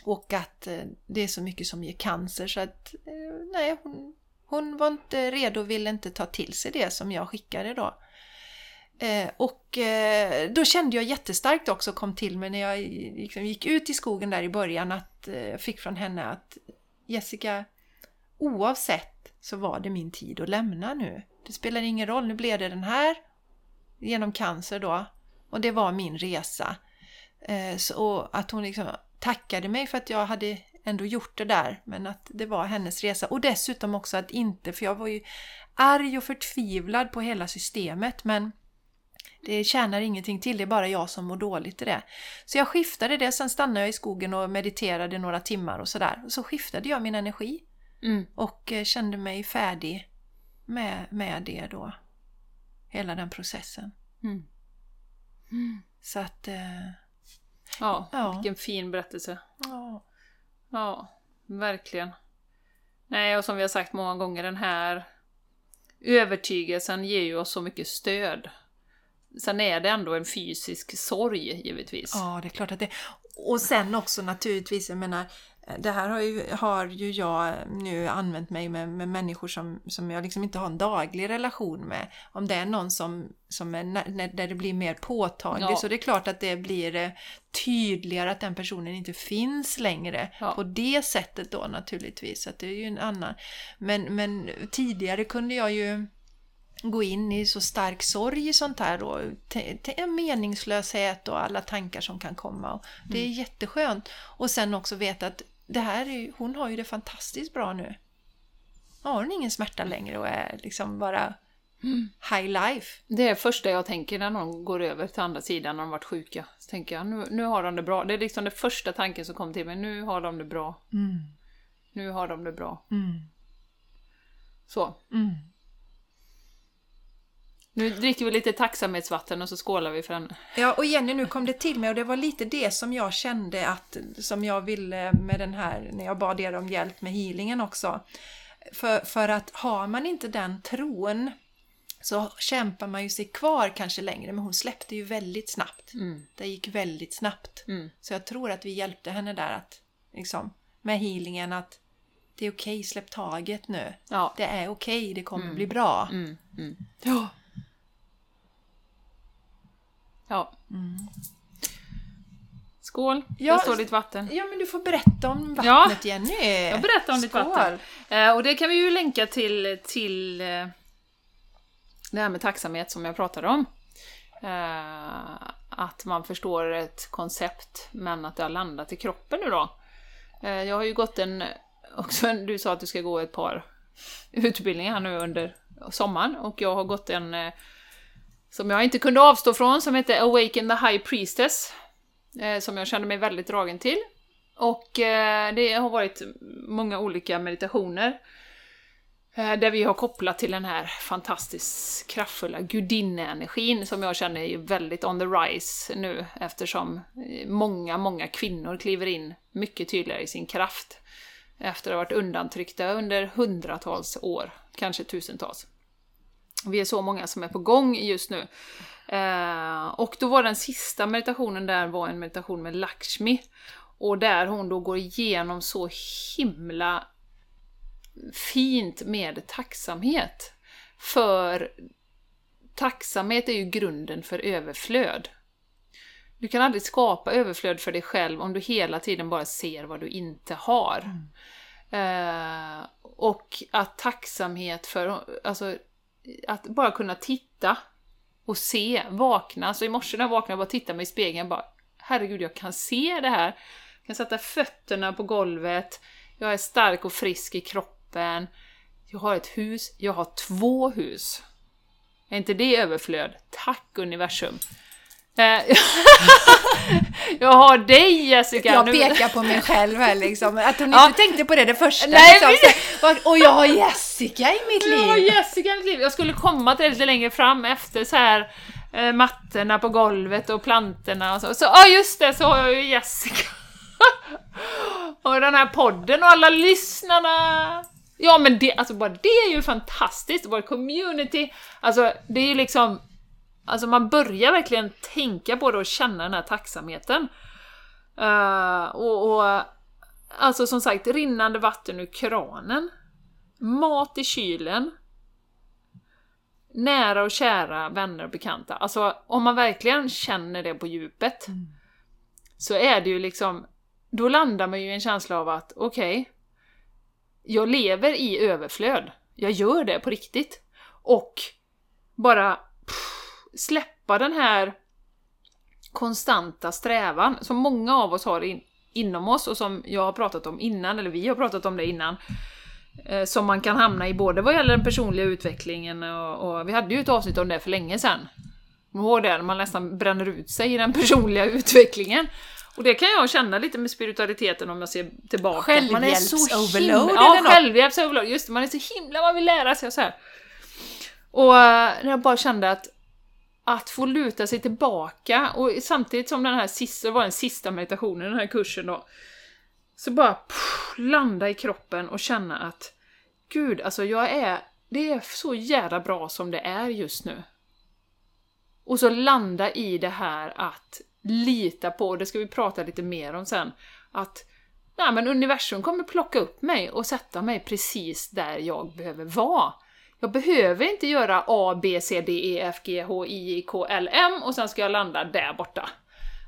Och att eh, det är så mycket som ger cancer så att eh, nej, hon, hon var inte redo och ville inte ta till sig det som jag skickade då. Eh, och eh, då kände jag jättestarkt också, kom till mig när jag liksom gick ut i skogen där i början, att eh, jag fick från henne att Jessica, oavsett så var det min tid att lämna nu. Det spelar ingen roll, nu blev det den här genom cancer då. Och det var min resa. Eh, så, att hon liksom tackade mig för att jag hade ändå gjort det där, men att det var hennes resa. Och dessutom också att inte, för jag var ju arg och förtvivlad på hela systemet, men det tjänar ingenting till, det är bara jag som mår dåligt i det. Så jag skiftade det, sen stannade jag i skogen och mediterade några timmar och sådär. Så skiftade jag min energi Mm. och eh, kände mig färdig med, med det då. Hela den processen. Mm. Så att... Eh, Ja, Ja. vilken fin berättelse. ja. Ja, verkligen. Nej, och som vi har sagt många gånger, den här övertygelsen ger ju oss så mycket stöd. Sen är det ändå en fysisk sorg, givetvis. Ja, det är klart att det Och sen också naturligtvis, jag menar, det här har ju, har ju jag nu använt mig med, med människor som, som jag liksom inte har en daglig relation med. Om det är någon som, som är, när, där det blir mer påtagligt Ja. så det är klart att det blir eh, tydligare att den personen inte finns längre Ja. på det sättet då naturligtvis. Att det är ju en annan. Men, men tidigare kunde jag ju gå in i så stark sorg i sånt här en meningslöshet och alla tankar som kan komma. Och det är jätteskönt. Och sen också veta att det här är, hon har ju det fantastiskt bra nu. Nu har hon ingen smärta längre och är liksom bara high life. Det är det första jag tänker när någon går över till andra sidan när de varit sjuka. Så tänker jag, nu, nu har de det bra. Det är liksom den första tanken som kom till mig. Nu har de det bra. Nu har de det bra. Mm. Så. Mm. Nu dricker vi lite tacksamhetsvatten och så skålar vi för henne. Ja, och Jenny, nu kom det till mig och det var lite det som jag kände att, som jag ville med den här, när jag bad er om hjälp med healingen också. För, för att har man inte den tron så kämpar man ju sig kvar kanske längre, men hon släppte ju väldigt snabbt. Mm. Det gick väldigt snabbt. Mm. Så jag tror att vi hjälpte henne där att, liksom, med healingen att det är okej, släpp taget nu. Ja. Det är okej, det kommer bli bra. Mm. Mm. Ja. Ja. Skål! Ja, Där står ditt vatten. ja, men du får berätta om vattnet Ja, Jenny. Jag berättar om ditt Skål. vatten. Eh, och det kan vi ju länka till, till eh, det här med tacksamhet som jag pratade om. Eh, att man förstår ett koncept, men att det har landat i kroppen nu då. Jag har ju gått en, också du sa att du ska gå ett par utbildningar nu under sommaren, och jag har gått en som jag inte kunde avstå från, som heter Awaken the High Priestess. Eh, som jag kände mig väldigt dragen till. Och eh, det har varit många olika meditationer eh, där vi har kopplat till den här fantastiskt kraftfulla gudinnenergin som jag känner är väldigt on the rise nu eftersom eh, många, många kvinnor kliver in mycket tydligare i sin kraft efter att ha varit undantryckta under hundratals år, kanske tusentals. Vi är så många som är på gång just nu. Eh, och då var den sista meditationen där var en meditation med Lakshmi. Och där hon då går igenom så himla fint med tacksamhet för tacksamhet är ju grunden för överflöd. Du kan aldrig skapa överflöd för dig själv om du hela tiden bara ser vad du inte har. Eh, och att tacksamhet för, alltså, att bara kunna titta och se, vakna. Så i morse när jag vaknade och bara tittade mig i spegeln, bara herregud, jag kan se det här. Jag kan sätta fötterna på golvet, jag är stark och frisk i kroppen. Jag har ett hus, jag har två hus. Är inte det överflöd? Tack universum! Eh, jag har dig Jessica! Jag pekar på mig själv här liksom, att hon Ja. inte tänkte på det det första. Nej, liksom. Så- och jag har Jessica i mitt Jag har liv! Jessica i mitt liv. Jag skulle komma till det lite längre fram efter så här eh, mattorna på golvet och plantorna och så. Så ja, just det, så har jag ju Jessica. och den här podden och alla lyssnarna. Ja, men det, alltså bara det är ju fantastiskt. Vår community, alltså det är ju liksom Alltså man börjar verkligen tänka på det och känna den här tacksamheten. Eh, och, och alltså som sagt, rinnande vatten ur kranen. Mat i kylen. Nära och kära vänner och bekanta. Alltså om man verkligen känner det på djupet så är det ju liksom, då landar man ju i en känsla av att okej, jag lever i överflöd. Jag gör det på riktigt. Och bara släppa den här konstanta strävan som många av oss har in, inom oss och som jag har pratat om innan, eller vi har pratat om det innan. Eh, som man kan hamna i både vad gäller den personliga utvecklingen och, och vi hade ju ett avsnitt om det för länge sedan. Kommer ihåg det? När man nästan bränner ut sig i den personliga utvecklingen. Och det kan jag känna lite med spiritualiteten om jag ser tillbaka. Självhjälps-overload Ja, självhjälps-overload. Just det, man är så himla, man vill lära sig och så här. Och eh, när jag bara kände att att få luta sig tillbaka och samtidigt som den här sista, var den sista meditationen i den här kursen då, så bara pff, landa i kroppen och känna att gud, alltså jag är, det är så jävla bra som det är just nu. Och så landa i det här att lita på, det ska vi prata lite mer om sen, att nej, men universum kommer plocka upp mig och sätta mig precis där jag behöver vara. Jag behöver inte göra A, B, C, D, E, F, G, H, I, J, K, L, M och sen ska jag landa där borta.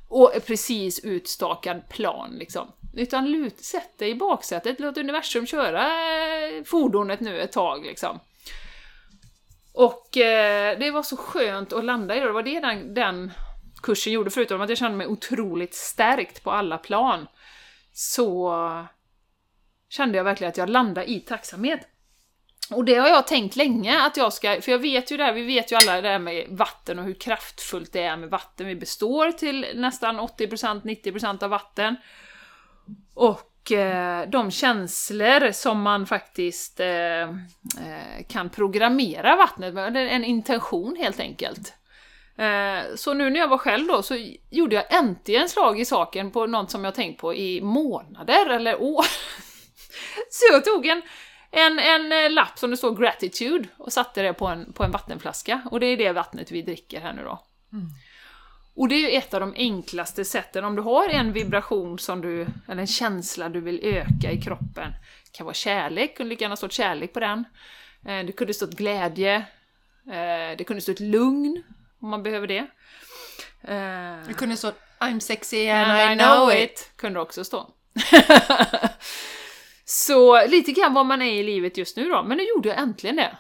Och precis utstakad plan liksom. Utan lut, sätt dig i baksätet, låt universum köra eh, fordonet nu ett tag liksom. Och eh, det var så skönt att landa i det, det var det den, den kursen gjorde, förutom att jag kände mig otroligt stärkt på alla plan. Så eh, kände jag verkligen att jag landade i tacksamhet. Och det har jag tänkt länge att jag ska, för jag vet ju det här, vi vet ju alla det här med vatten och hur kraftfullt det är med vatten. Vi består till nästan 80%, 90% av vatten. Och eh, de känslor som man faktiskt eh, eh kan programmera vattnet med, en intention helt enkelt. Eh, så nu när jag var själv då så gjorde jag äntligen slag i saken på något som jag tänkt på i månader eller år. så jag tog en, en, en eh, lapp som det står 'gratitude' och satte det på en, på en vattenflaska. Och det är det vattnet vi dricker här nu då. Och det är ju ett av de enklaste sätten, om du har en vibration som du, eller en känsla du vill öka i kroppen. Det kan vara kärlek, kunde lika gärna stått kärlek på den. Eh, Det kunde stått glädje. Eh, Det kunde stått lugn, om man behöver det. Det kunde stå I'm sexy and And I know it. kunde också stå. Så lite grann var man är i livet just nu då, men nu gjorde jag äntligen det.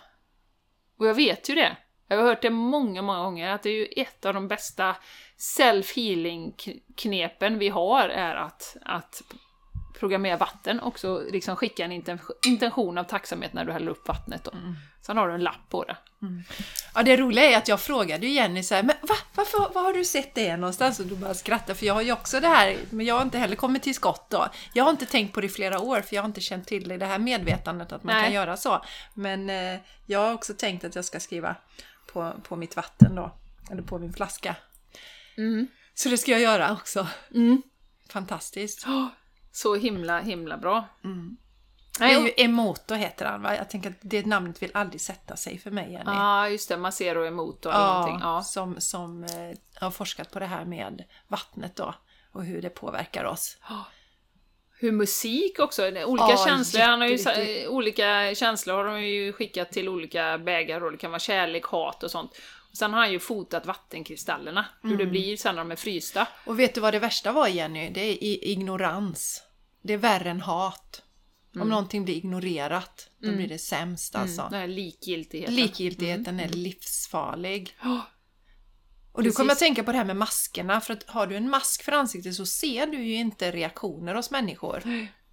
Och jag vet ju det. Jag har hört det många, många gånger, att det är ju ett av de bästa self-healing-knepen vi har, är att, att programmera vatten och så liksom skicka en inten- intention av tacksamhet när du häller upp vattnet då. Sen har du en lapp på det. Ja, det roliga är att jag frågade Jenny så här, men va, varför, var har du sett det någonstans? Och du bara skrattar, för jag har ju också det här, men jag har inte heller kommit till skott då. Jag har inte tänkt på det i flera år, för jag har inte känt till det här medvetandet att man Nej. kan göra så. Men eh, jag har också tänkt att jag ska skriva på, på mitt vatten då, eller på min flaska. Mm. Så det ska jag göra också. Mm. Fantastiskt. Så himla, himla bra. Det Nej, och- ju Emoto heter han va? Jag tänker att det namnet vill aldrig sätta sig för mig Jenny. Ja, just det. Macero emot och någonting. Ja. som, som eh, har forskat på det här med vattnet då och hur det påverkar oss. Hur musik också, olika Ja, känslor. Han har ju, olika känslor har de ju skickat till olika bägar och det kan vara kärlek, hat och sånt. Sen har han ju fotat vattenkristallerna, hur det blir sen när de är frysta. Och vet du vad det värsta var Jenny? Det är ignorans. Det är värre än hat. Om någonting blir ignorerat, då blir det sämst alltså. Den här likgiltigheten. Likgiltigheten är livsfarlig. Ja, Och du kommer att tänka på det här med maskerna, för att har du en mask för ansiktet så ser du ju inte reaktioner hos människor.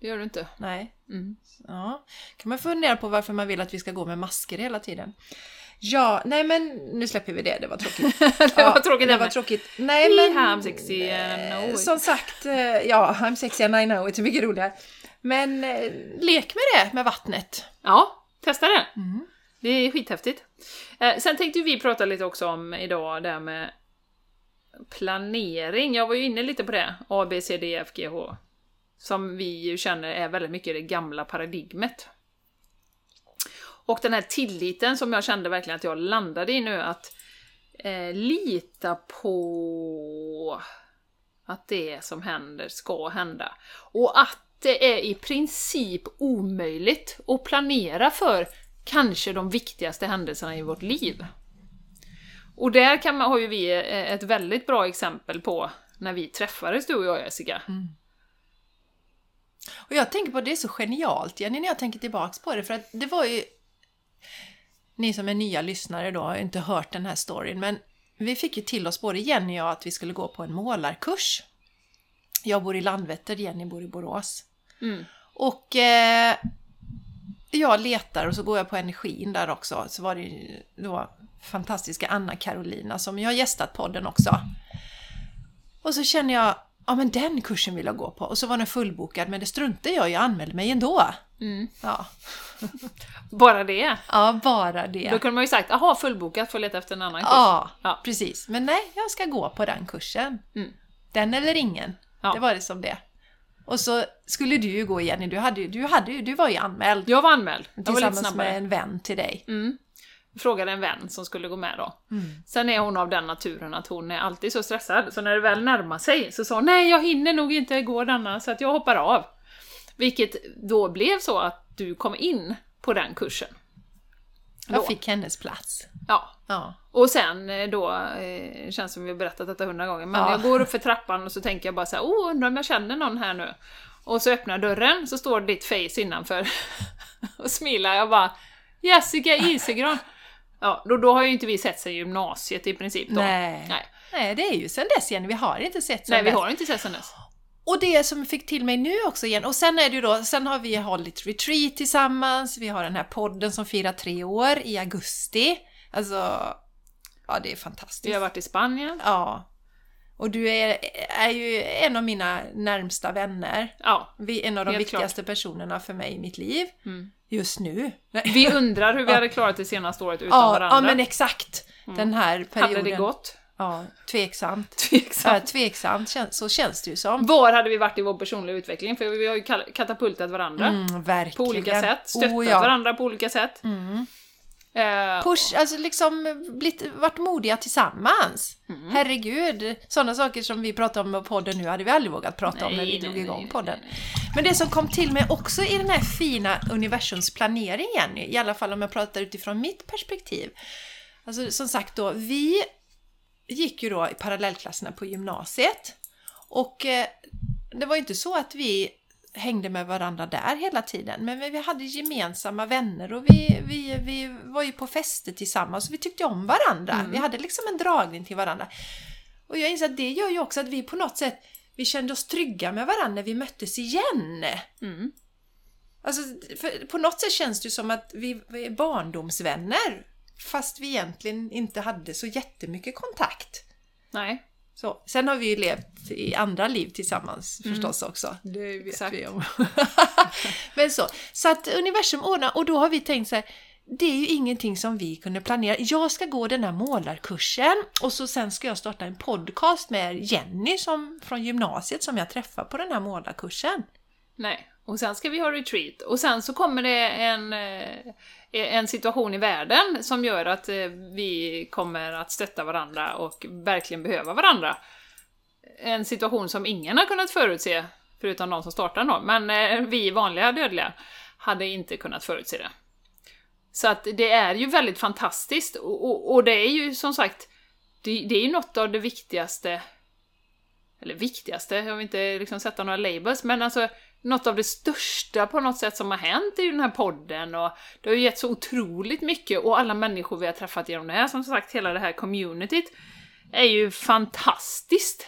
det gör du inte. Nej. Mm. Ja. kan man fundera på varför man vill att vi ska gå med masker hela tiden. Ja, nej men nu släpper vi det, det var tråkigt. det var tråkigt Det var tråkigt. Nej men... have sexy and eh, know it. Som sagt, eh, ja, I'm sexy and I know it är mycket roligare. Men eh, lek med det, med vattnet. Ja, testa det! Mm. Det är skithäftigt. Eh, sen tänkte vi prata lite också om idag det här med planering. Jag var ju inne lite på det, A, B, C, D, F, G, H. Som vi ju känner är väldigt mycket det gamla paradigmet. Och den här tilliten som jag kände verkligen att jag landade i nu, att eh, lita på att det som händer ska hända. Och att det är i princip omöjligt att planera för kanske de viktigaste händelserna i vårt liv. Och där kan man, har ju vi eh, ett väldigt bra exempel på när vi träffades, du och jag Jessica. Mm. Och jag tänker på det är så genialt Jenny när jag tänker tillbaks på det för att det var ju ni som är nya lyssnare då har inte hört den här storyn men vi fick ju till oss både Jenny och jag att vi skulle gå på en målarkurs. Jag bor i Landvetter, Jenny bor i Borås. Mm. Och eh, jag letar och så går jag på energin där också. Så var det ju då fantastiska Anna Carolina som ju har gästat podden också. Och så känner jag, ja men den kursen vill jag gå på. Och så var den fullbokad men det struntade jag i, jag anmälde mig ändå. Mm. Ja, Bara det. ja bara det. Då kunde man ju sagt, aha, fullbokat, får leta efter en annan kurs. Ja, Ja. precis. Men nej, jag ska gå på den kursen. Mm. Den eller ingen. Ja. Det var det som det. Och så skulle du ju gå Jenny, du, hade, du, hade, du var ju anmäld. Jag var anmäld. Jag var Tillsammans snabbare. med en vän till dig. Mm. Frågade en vän som skulle gå med då. Mm. Sen är hon av den naturen att hon är alltid så stressad, så när det väl närmar sig så sa hon nej, jag hinner nog inte gå denna, så att jag hoppar av. Vilket då blev så att du kom in på den kursen. Jag Då. fick hennes plats. Ja. Ja. Och sen eh, då, eh, känns som vi har berättat detta hundra gånger, men Ja. jag går upp för trappan och så tänker jag bara så här, oh, undrar om jag känner någon här nu. Och så öppnar jag dörren, så står ditt face innanför och smilar. Jag bara, Jessica Isegran! Ja, då, då har ju inte vi sett sen gymnasiet i princip då. Nej. Nej, Nej, det är ju sen dess Jenny, vi har inte sett sen Nej vi dess. har inte sett sen dess. Och det som fick till mig nu också igen, och sen är det ju då, sen har vi hållit retreat tillsammans, vi har den här podden som firar tre år i augusti. Alltså, ja det är fantastiskt. Vi har varit i Spanien. Ja. Och du är, är ju en av mina närmsta vänner. Ja, Vi, en av de viktigaste personerna för mig i mitt liv. Mm. Just nu. vi undrar hur vi hade klarat det senaste året utan ja, varandra. ja, men exakt. Den här perioden. hade det gått? Ja, tveksamt. Tveksamt. Ja, tveksamt så känns det ju som. Var hade vi varit i vår personliga utveckling? För vi har ju katapultat varandra. Mm, på olika sätt, stöttat Oh, ja. varandra på olika sätt. Mm. Eh, Push, alltså liksom blivit, varit modiga tillsammans. Mm. Herregud, sådana saker som vi pratar om i podden nu hade vi aldrig vågat prata om när vi Nej, drog nej, igång nej, podden. nej, Men det som kom till mig också i den här fina universums planering, Jenny, i alla fall om jag pratar utifrån mitt perspektiv. Alltså som sagt då, vi gick ju då i parallellklasserna på gymnasiet och eh, det var ju inte så att vi hängde med varandra där hela tiden, men vi hade gemensamma vänner och vi, vi, vi var ju på fester tillsammans och vi tyckte om varandra. Vi hade liksom en dragning till varandra. Och jag inser att det gör ju också att vi på något sätt vi kände oss trygga med varandra när vi möttes igen. Mm. Alltså, på något sätt känns det ju som att vi är barndomsvänner fast vi egentligen inte hade så jättemycket kontakt. Nej. Så, sen har vi ju levt i andra liv tillsammans förstås också. Det vet Mm. Exakt. vi om. Men så, så att universum ordnar och då har vi tänkt så här, det är ju ingenting som vi kunde planera. Jag ska gå den här målarkursen och så sen ska jag starta en podcast med Jenny som, från gymnasiet som jag träffar på den här målarkursen. Nej. Och sen ska vi ha retreat. Och sen så kommer det en, eh, Eh, en situation i världen som gör att eh, vi kommer att stötta varandra och verkligen behöva varandra. En situation som ingen har kunnat förutse, förutom de som startar då, men eh, vi vanliga dödliga hade inte kunnat förutse det. Så att det är ju väldigt fantastiskt och, och, och det är ju som sagt, det, det är ju något av det viktigaste, eller viktigaste, jag vill inte liksom sätta några labels, men alltså något av det största på något sätt som har hänt i den här podden och det har ju gett så otroligt mycket och alla människor vi har träffat genom det här, som sagt hela det här communityt, är ju fantastiskt.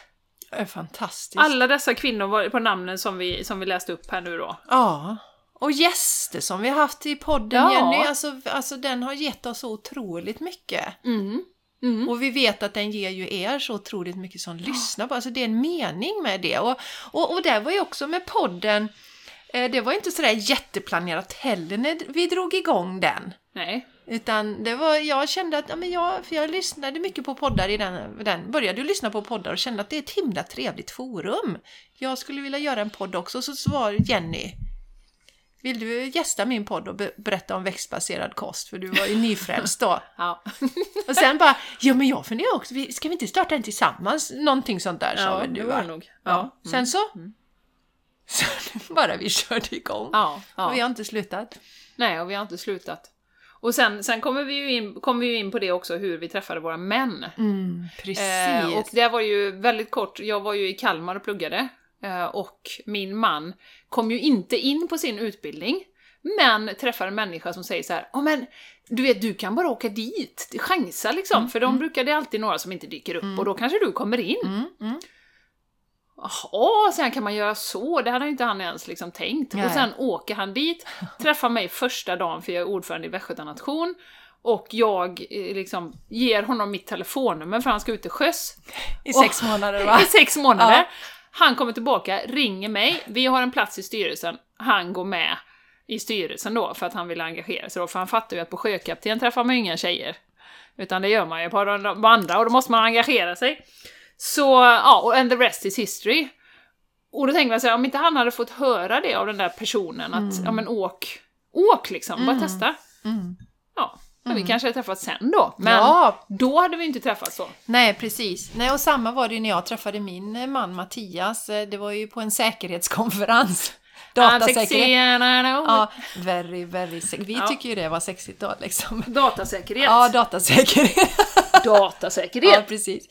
Det är fantastiskt. Alla dessa kvinnor på namnen som vi, som vi läste upp här nu då. Ja. Och gäster som vi har haft i podden Ja. Jenny, alltså, alltså den har gett oss så otroligt mycket. Mm. Mm. Och vi vet att den ger ju er så otroligt mycket som lyssnar på, alltså det är en mening med det. Och, och, och där var ju också med podden, eh, det var inte sådär jätteplanerat heller när vi drog igång den. Nej. Utan det var, jag kände att, ja men jag, för jag lyssnade mycket på poddar i den, den, började lyssna på poddar och kände att det är ett himla trevligt forum. Jag skulle vilja göra en podd också, så svarade Jenny, vill du gästa min podd och be- berätta om växtbaserad kost? För du var ju nyfrälst då. Ja. Och sen bara, ja men jag funderar också, ska vi inte starta den tillsammans? Någonting sånt där sa ja, väl du va? nog. Ja. Ja. Sen så, så bara vi körde igång. Ja, ja. Och vi har inte slutat. Nej, och vi har inte slutat. Och sen, sen kommer vi ju in, kommer vi ju in på det också, hur vi träffade våra män. Mm, precis. Eh, och det var ju väldigt kort, jag var ju i Kalmar och pluggade, och min man kom ju inte in på sin utbildning, men träffade en människa som säger så här, "Ja men du vet, du kan bara åka dit, chansa liksom, för de brukar det alltid några som inte dyker upp, och då kanske du kommer in. Mm, mm. Jaha, sen kan man göra så, det hade ju inte han ens liksom tänkt. Nej. Och sen åker han dit, träffar mig första dagen för jag är ordförande i Västgöta nation, och jag eh, liksom ger honom mitt telefonnummer för han ska ut till sjöss. I sex månader va? I sex månader. Ja. Han kommer tillbaka, ringer mig, vi har en plats i styrelsen, han går med i styrelsen då för att han vill engagera sig då, för han fattar ju att på sjökapten träffar man ju inga tjejer. Utan det gör man ju på de andra och då måste man engagera sig. Så, ja, och and the rest is history. Och då tänker man sig, om inte han hade fått höra det av den där personen, att ja men åk, åk liksom, bara testa. Mm. Ja, men vi kanske hade träffats sen då. Men Ja, då hade vi inte träffats så. nej precis. Nej, och samma var det ju när jag träffade min eh, man Mattias. Eh, Det var ju på en säkerhetskonferens. Datasäkerhet. Ja, very, very sexy. Vi Ja. tycker ju det var sexigt då liksom. Datasäkerhet. Ja, datasäkerhet. Datasäkerhet. Ja, precis.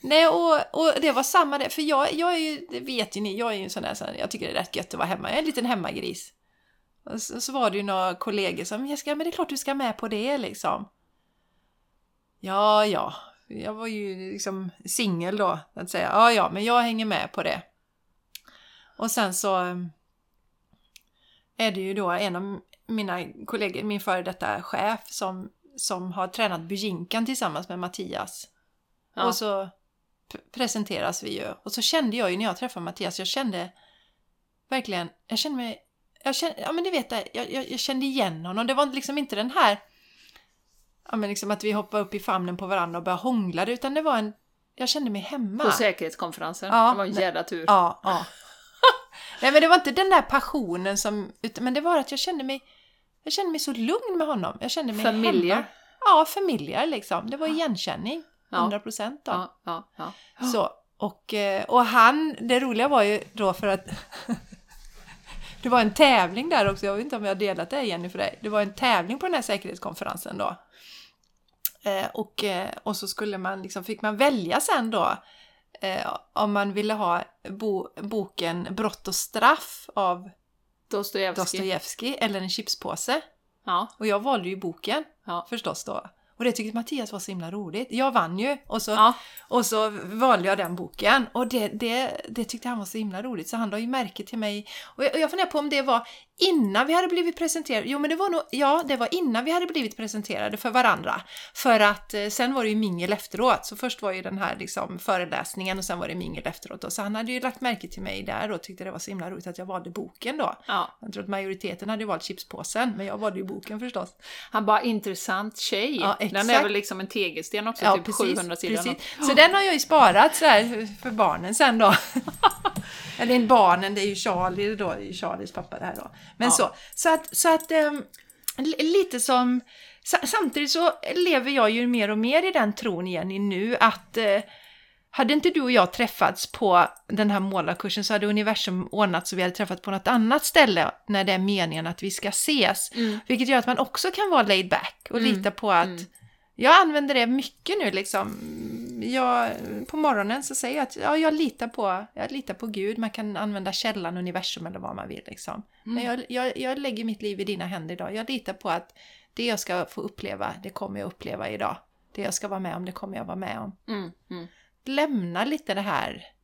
Nej, och, och det var samma det. För jag, jag är ju, det vet ju ni, jag är ju en sån där, jag tycker det är rätt gött att vara hemma. Jag är en liten hemmagris. Och så, så var det ju några kollegor som, ska, men det är klart du ska med på det liksom. Ja, ja. Jag var ju liksom singel då, att säga. Ja, ja, men jag hänger med på det. Och sen så um, är det ju då en av mina kollegor, min före detta chef, som, som har tränat bujinkan tillsammans med Mattias. Ja. Och så presenteras vi ju. Och så kände jag ju när jag träffade Mattias, jag kände verkligen, jag kände mig, jag kände, ja men du vet jag, jag, jag kände igen honom. Det var liksom inte den här, ja men liksom att vi hoppade upp i famnen på varandra och började hångla, utan det var en, jag kände mig hemma. På säkerhetskonferensen. Ja, det var en jävla tur. Ja, ja. Nej men det var inte den där passionen som, utan, men det var att jag kände mig, jag kände mig så lugn med honom. Jag kände mig Familjer. hemma. Ja, familjer liksom. Det var igenkänning. Ja. 100 procent då. Ja, ja, ja. Så, och, eh, och han, det roliga var ju då för att det var en tävling där också, jag vet inte om jag har delat det Jenny för dig. Det var en tävling på den här säkerhetskonferensen då. Eh, och, eh, och så skulle man liksom, fick man välja sen då eh, om man ville ha bo, boken Brott och straff av Dostojevskij. Dostojevskij eller en chipspåse. Ja, Och jag valde ju boken ja. förstås då. Och det tyckte Mattias var så himla roligt. Jag vann ju och så, Ja. och så valde jag den boken. Och det, det, det tyckte han var så himla roligt så han la ju märke till mig. Och jag, och jag funderar på om det var innan vi hade blivit presenterade. Jo men det var nog, ja det var innan vi hade blivit presenterade för varandra. För att eh, sen var det ju mingel efteråt. Så först var ju den här liksom föreläsningen och sen var det mingel efteråt. Då. Så han hade ju lagt märke till mig där och tyckte det var så himla roligt att jag valde boken då. ja. Jag tror att majoriteten hade valt chipspåsen men jag valde ju boken förstås. Han bara, intressant tjej. Ja, Den är väl liksom en tegelsten också, Ja, typ precis, 700 sidor. precis. Så den har jag ju sparat så här för barnen sen då. Eller barnen, det är ju Charlie då, det är ju Charlies pappa det här då. Men Ja. så, så att, så att li- lite som, sa- samtidigt så lever jag ju mer och mer i den tron Jenny nu att, eh, hade inte du och jag träffats på den här målarkursen så hade universum ordnat så vi hade träffats på något annat ställe när det är meningen att vi ska ses. Mm. Vilket gör att man också kan vara laid back och Mm, lita på att mm. jag använder det mycket nu liksom. Jag, på morgonen så säger jag att ja, jag, litar på, jag litar på Gud. Man kan använda källan, universum eller vad man vill. Liksom. Mm. Men jag, jag, jag lägger mitt liv i dina händer idag. Jag litar på att det jag ska få uppleva, det kommer jag uppleva idag. Det jag ska vara med om, det kommer jag vara med om. Mm. Mm. Lämna lite det här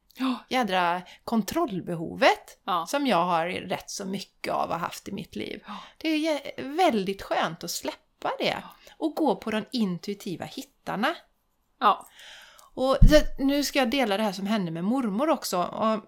jädra kontrollbehovet Ja. som jag har rätt så mycket av och haft i mitt liv. Det är väldigt skönt att släppa det och gå på de intuitiva hittarna. Ja. Och nu ska jag dela det här som hände med mormor också. Och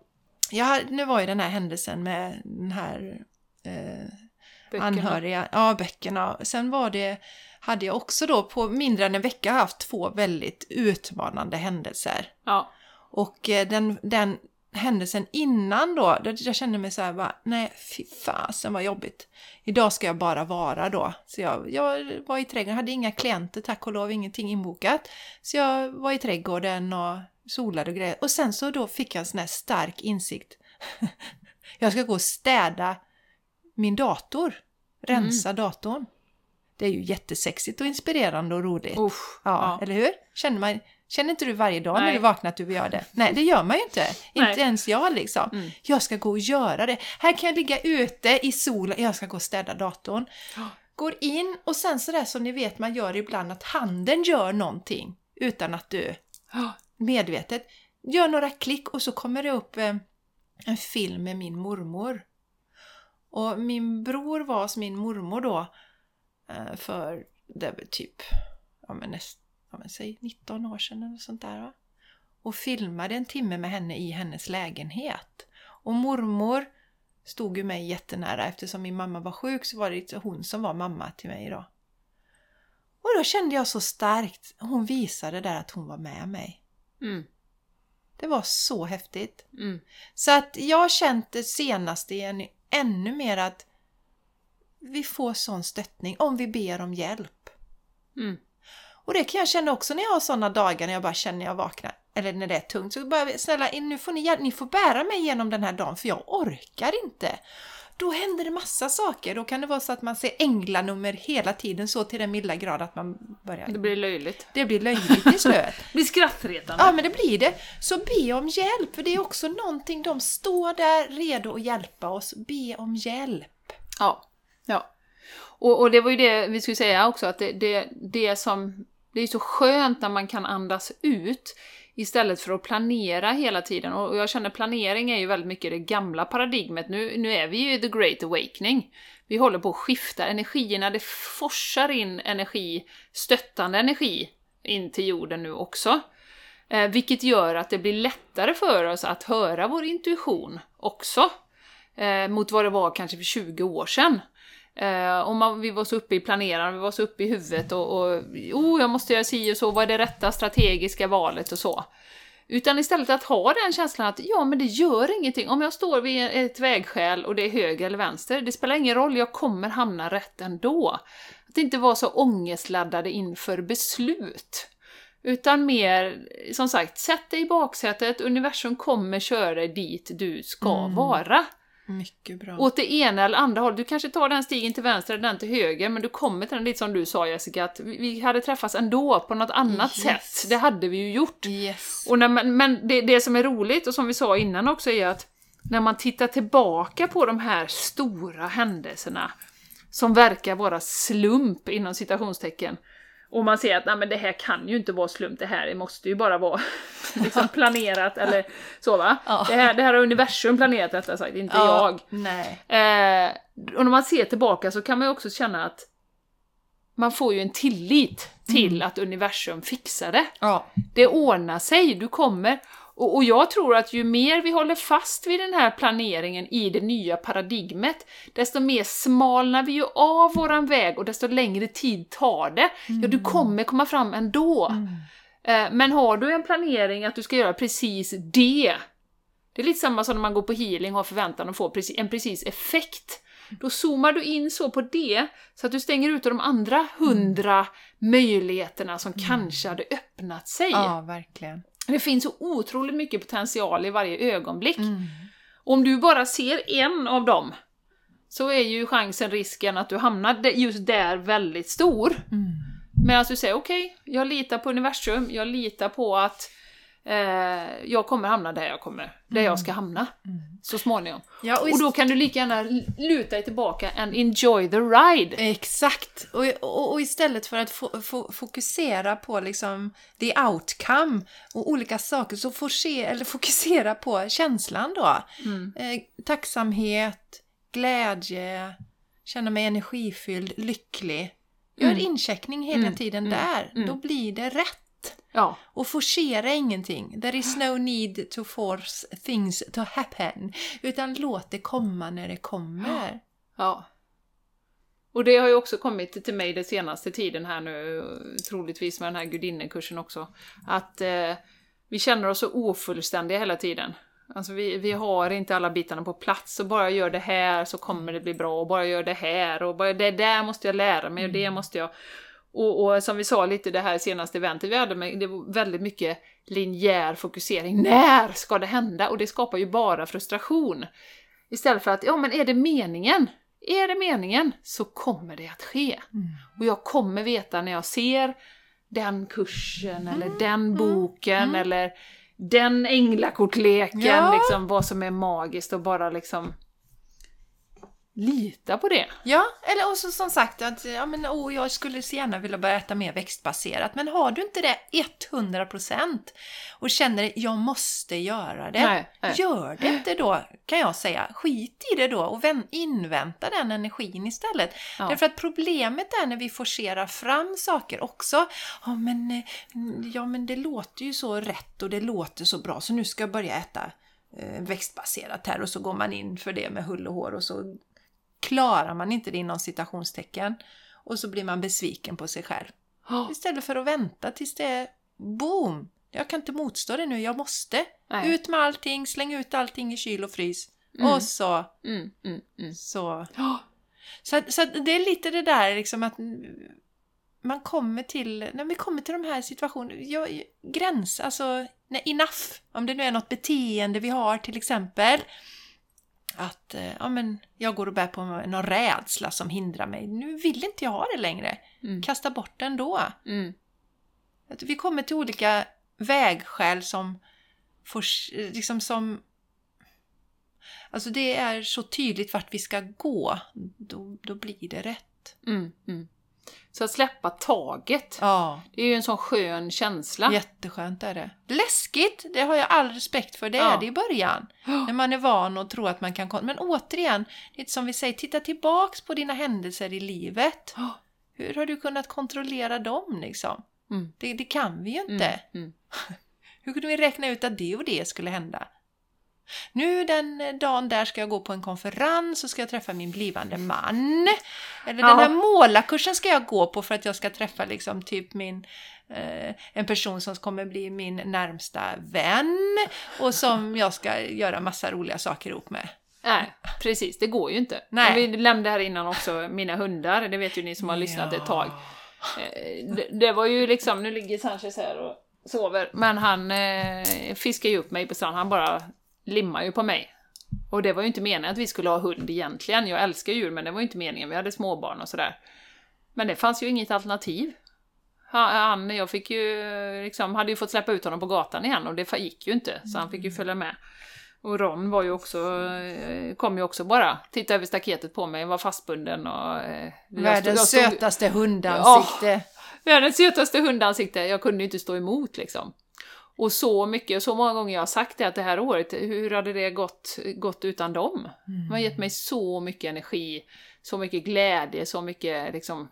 jag, nu var ju den här händelsen med den här eh, anhöriga, ja böckerna. Sen var det, hade jag också då på mindre än en vecka haft två väldigt utmanande händelser. Ja. Och eh, den, den händelsen innan då jag kände mig så här bara, nej fy fasen vad jobbigt. Idag ska jag bara vara då. Så jag, jag var i trädgården, hade inga klienter tack och lov, ingenting inbokat. Så jag var i trädgården och solade och grejer. Och sen så då fick jag en sån här stark insikt. jag ska gå och städa min dator. Rensa datorn. Det är ju jättesexigt och inspirerande och roligt. Usch. Ja, Ja. eller hur? Känner, man, känner inte du varje dag när Nej. du vaknar att du vill göra det? Nej, det gör man ju inte. Nej. Inte ens jag liksom. Mm. Jag ska gå och göra det. Här kan jag ligga ute i solen. Jag ska gå och städa datorn. Går in och sen sådär som ni vet man gör ibland att handen gör någonting utan att du medvetet gör några klick och så kommer det upp eh, en film med min mormor. Och min bror var hos min mormor då eh, för det väl typ ja, men näst, ja, men säg 19 år sedan eller sånt där. Va? Och filmade en timme med henne i hennes lägenhet. Och mormor stod ju mig jättenära eftersom min mamma var sjuk så var det hon som var mamma till mig då. Och då kände jag så starkt, hon visade där att hon var med mig. Mm. Det var så häftigt. Mm. Så att jag har känt det senaste igen ännu mer att vi får sån stöttning om vi ber om hjälp. Mm. Och det kan jag känna också när jag har såna dagar när jag bara känner jag vaknar, eller när det är tungt. Så bara, snälla, nu får ni, ni får bära mig genom den här dagen för jag orkar inte. Då händer det massa saker. Då kan det vara så att man ser änglanummer hela tiden så till den milda grad att man börjar... Det blir löjligt. det blir löjligt till slut. Det blir skrattretande. Ja, men det blir det. Så be om hjälp, för det är också någonting, de står där redo att hjälpa oss. Be om hjälp. Ja. ja. Och, och det var ju det vi skulle säga också, att det, det, det som... Det är så skönt när man kan andas ut istället för att planera hela tiden. Och jag känner planering är ju väldigt mycket det gamla paradigmet. Nu, nu är vi ju i the great awakening. Vi håller på att skifta energierna, det forsar in energi, stöttande energi, in till jorden nu också. Eh, vilket gör att det blir lättare för oss att höra vår intuition också. Eh, mot vad det var kanske för 20 år sedan. Eh, om man, vi var så uppe i planeraren, vi var så uppe i huvudet och, och oh, jag måste göra si och så, vad är det rätta strategiska valet och så. Utan istället att ha den känslan att ja, men det gör ingenting. Om jag står vid ett vägskäl och det är höger eller vänster, det spelar ingen roll, jag kommer hamna rätt ändå. Att inte vara så ångestladdade inför beslut. Utan mer, som sagt, sätt dig i baksätet, universum kommer köra dig dit du ska Mm. vara. Mycket bra. Åt det ena eller andra hållet. Du kanske tar den stigen till vänster eller den till höger, men du kommer till den lite som du sa Jessica, att vi hade träffats ändå på något annat Yes. sätt. Det hade vi ju gjort. yes. Och när man, men det, det som är roligt, och som vi sa innan också, är att när man tittar tillbaka på de här stora händelserna, som verkar vara slump inom citationstecken, och man ser att Nej, men det här kan ju inte vara slump, det här måste ju bara vara liksom planerat eller så va? Ja. Det, här, det här har universum planerat rättare sagt, inte Ja, jag. Nej. Eh, och när man ser tillbaka så kan man ju också känna att man får ju en tillit till att universum fixar det. Ja. Det ordnar sig, du kommer. Och, och jag tror att ju mer vi håller fast vid den här planeringen i det nya paradigmet, desto mer smalnar vi ju av våran väg och desto längre tid tar det. Ja, du kommer komma fram ändå. Eh, Men har du en planering att du ska göra precis det, det är lite samma som när man går på healing och har förväntan att få en precis effekt. Då zoomar du in så på det, så att du stänger ut de andra hundra möjligheterna som kanske hade öppnat sig. ja, verkligen. Det finns så otroligt mycket potential i varje ögonblick. Mm. Om du bara ser en av dem, så är ju chansen, risken att du hamnar just där väldigt stor. Mm. Medan du säger okej, jag litar på universum, jag litar på att eh, jag kommer hamna där jag kommer, där jag ska hamna. Så småningom. Ja, och, Och då kan du lika gärna luta dig tillbaka and enjoy the ride. Exakt! Och, och, och istället för att fo, fo, fokusera på liksom the outcome och olika saker så forse, eller fokusera på känslan då. Mm. Eh, tacksamhet, glädje, känna mig energifylld, lycklig. Gör Mm. incheckning hela Mm, tiden mm, där. mm. Då blir det rätt. Ja, Och forcera ingenting. There is no need to force things to happen. Utan låt det komma när det kommer. ja. Och det har ju också kommit till mig den senaste tiden här nu, troligtvis med den här gudinnekursen också, att eh, vi känner oss så ofullständiga hela tiden. Alltså vi, vi har inte alla bitarna på plats, och bara jag gör det här så kommer det bli bra, och bara jag gör det här, och bara det där måste jag lära mig, och det måste jag... Och, och som vi sa lite det här senaste eventet vi hade, med, det var väldigt mycket linjär fokusering. När ska det hända? Och det skapar ju bara frustration. Istället för att, ja men är det meningen? Är det meningen så kommer det att ske. Och jag kommer veta när jag ser den kursen eller den boken eller den änglakortleken, Ja. liksom vad som är magiskt och bara liksom lita på det. Ja, eller också som sagt att ja, men, oh, jag skulle så gärna vilja börja äta mer växtbaserat. Men har du inte det 100% och känner jag måste göra det. Nej, nej. Gör det inte då, kan jag säga. Skit i det då och vän- invänta den energin istället. Ja. Därför att problemet är när vi forcerar fram saker också. Ja men, ja, men det låter ju så rätt och det låter så bra så nu ska jag börja äta eh, växtbaserat här och så går man in för det med hull och hår och så klarar man inte det inom citationstecken och så blir man besviken på sig själv. Ja, Istället för att vänta tills det är boom! Jag kan inte motstå det nu, jag måste. Nej. Ut med allting, släng ut allting i kyl och frys. Mm. Och så, Mm, mm, mm. så. Ja, Så, så det är lite det där liksom att man kommer till, när vi kommer till de här situationerna, ja, gräns, alltså nej, enough. Om det nu är något beteende vi har till exempel. Att eh, ja, men jag går och bär på någon rädsla som hindrar mig. Nu vill inte jag ha det längre. Mm. Kasta bort den då. mm. Att vi kommer till olika vägskäl som får, liksom som Alltså det är så tydligt vart vi ska gå. Då, då blir det rätt. Mm, mm. Så att släppa taget, Ja, det är ju en sån skön känsla. jätteskönt är det. Läskigt, det har jag all respekt för. Det Ja. är det i början. När man är van och tror att man kan... Men återigen, det är som vi säger, titta tillbaks på dina händelser i livet. Hur har du kunnat kontrollera dem liksom? Mm. Det, det kan vi ju inte. Mm, mm. Hur kunde vi räkna ut att det och det skulle hända? Nu den dagen där ska jag gå på en konferens och ska jag träffa min blivande man. Eller Ja. den här målarkursen ska jag gå på för att jag ska träffa liksom typ min eh, en person som kommer bli min närmsta vän och som jag ska göra massa roliga saker ihop med. Nej, precis, det går ju inte. Nej. Vi nämnde här innan också mina hundar, det vet ju ni som har lyssnat ett tag. Eh, Det, det var ju liksom, nu ligger Sanchez här och sover, men han eh, fiskar ju upp mig på stranden, han bara limmar ju på mig. Och det var ju inte meningen att vi skulle ha hund egentligen, jag älskar djur men det var ju inte meningen, vi hade småbarn och sådär. Men det fanns ju inget alternativ. Han, jag fick ju, liksom, hade ju fått släppa ut honom på gatan igen och det gick ju inte, så han fick ju följa med. Och Ron var ju också, eh, kom ju också bara, titta över staketet på mig, var fastbunden och... eh, Världens stod- sötaste hundansikte. Världens sötaste hundansikte, jag kunde ju inte stå emot liksom. Och så mycket, så många gånger jag har sagt det att det här året, hur hade det gått, gått utan dem? De har gett mig så mycket energi, så mycket glädje, så mycket liksom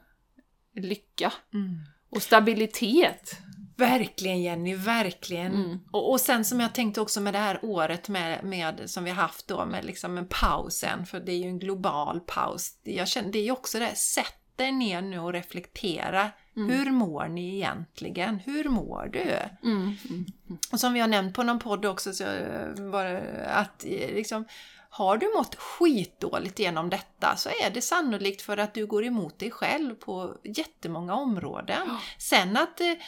lycka. Mm. Och stabilitet. Verkligen Jenny, verkligen. Mm. Och, och sen som jag tänkte också med det här året med, med som vi har haft då med liksom en pausen, för det är ju en global paus. Jag känner, det är ju också det, sätt dig ner nu och reflektera. Hur mår ni egentligen? Hur mår du? Mm. Mm. Och som vi har nämnt på någon podd också, så var att eh, liksom, har du mått skitdåligt genom detta så är det sannolikt för att du går emot dig själv på jättemånga områden. Ja. Sen att det,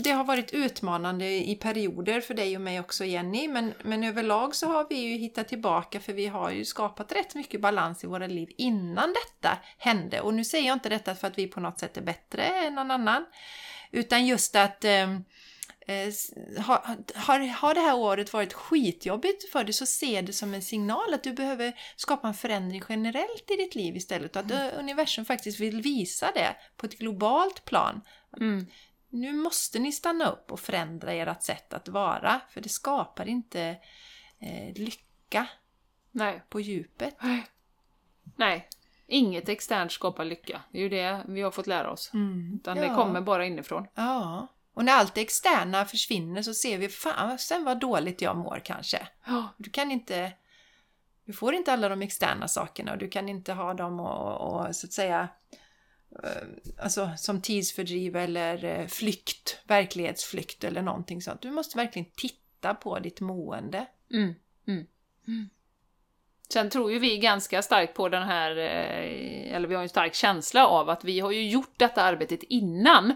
det har varit utmanande i perioder för dig och mig också Jenny, men, men överlag så har vi ju hittat tillbaka för vi har ju skapat rätt mycket balans i våra liv innan detta hände. Och nu säger jag inte detta för att vi på något sätt är bättre än någon annan, utan just att eh, Eh, har, har, har det här året varit skitjobbigt för dig så se det som en signal att du behöver skapa en förändring generellt i ditt liv istället. Och att mm. universum faktiskt vill visa det på ett globalt plan. Mm. Nu måste ni stanna upp och förändra ert sätt att vara för det skapar inte eh, lycka Nej. på djupet. Nej. Inget externt skapar lycka. Det är ju det vi har fått lära oss. Mm. Utan Ja. det kommer bara inifrån. Ja. Och när allt det externa försvinner så ser vi fan sen vad dåligt jag mår kanske. Du kan inte... Du får inte alla de externa sakerna och du kan inte ha dem och, och så att säga eh, alltså som tidsfördriv eller eh, flykt, verklighetsflykt eller någonting sånt. Du måste verkligen titta på ditt mående. Mm. Mm. Mm. Sen tror ju vi ganska starkt på den här, eh, eller vi har en stark känsla av att vi har ju gjort detta arbetet innan.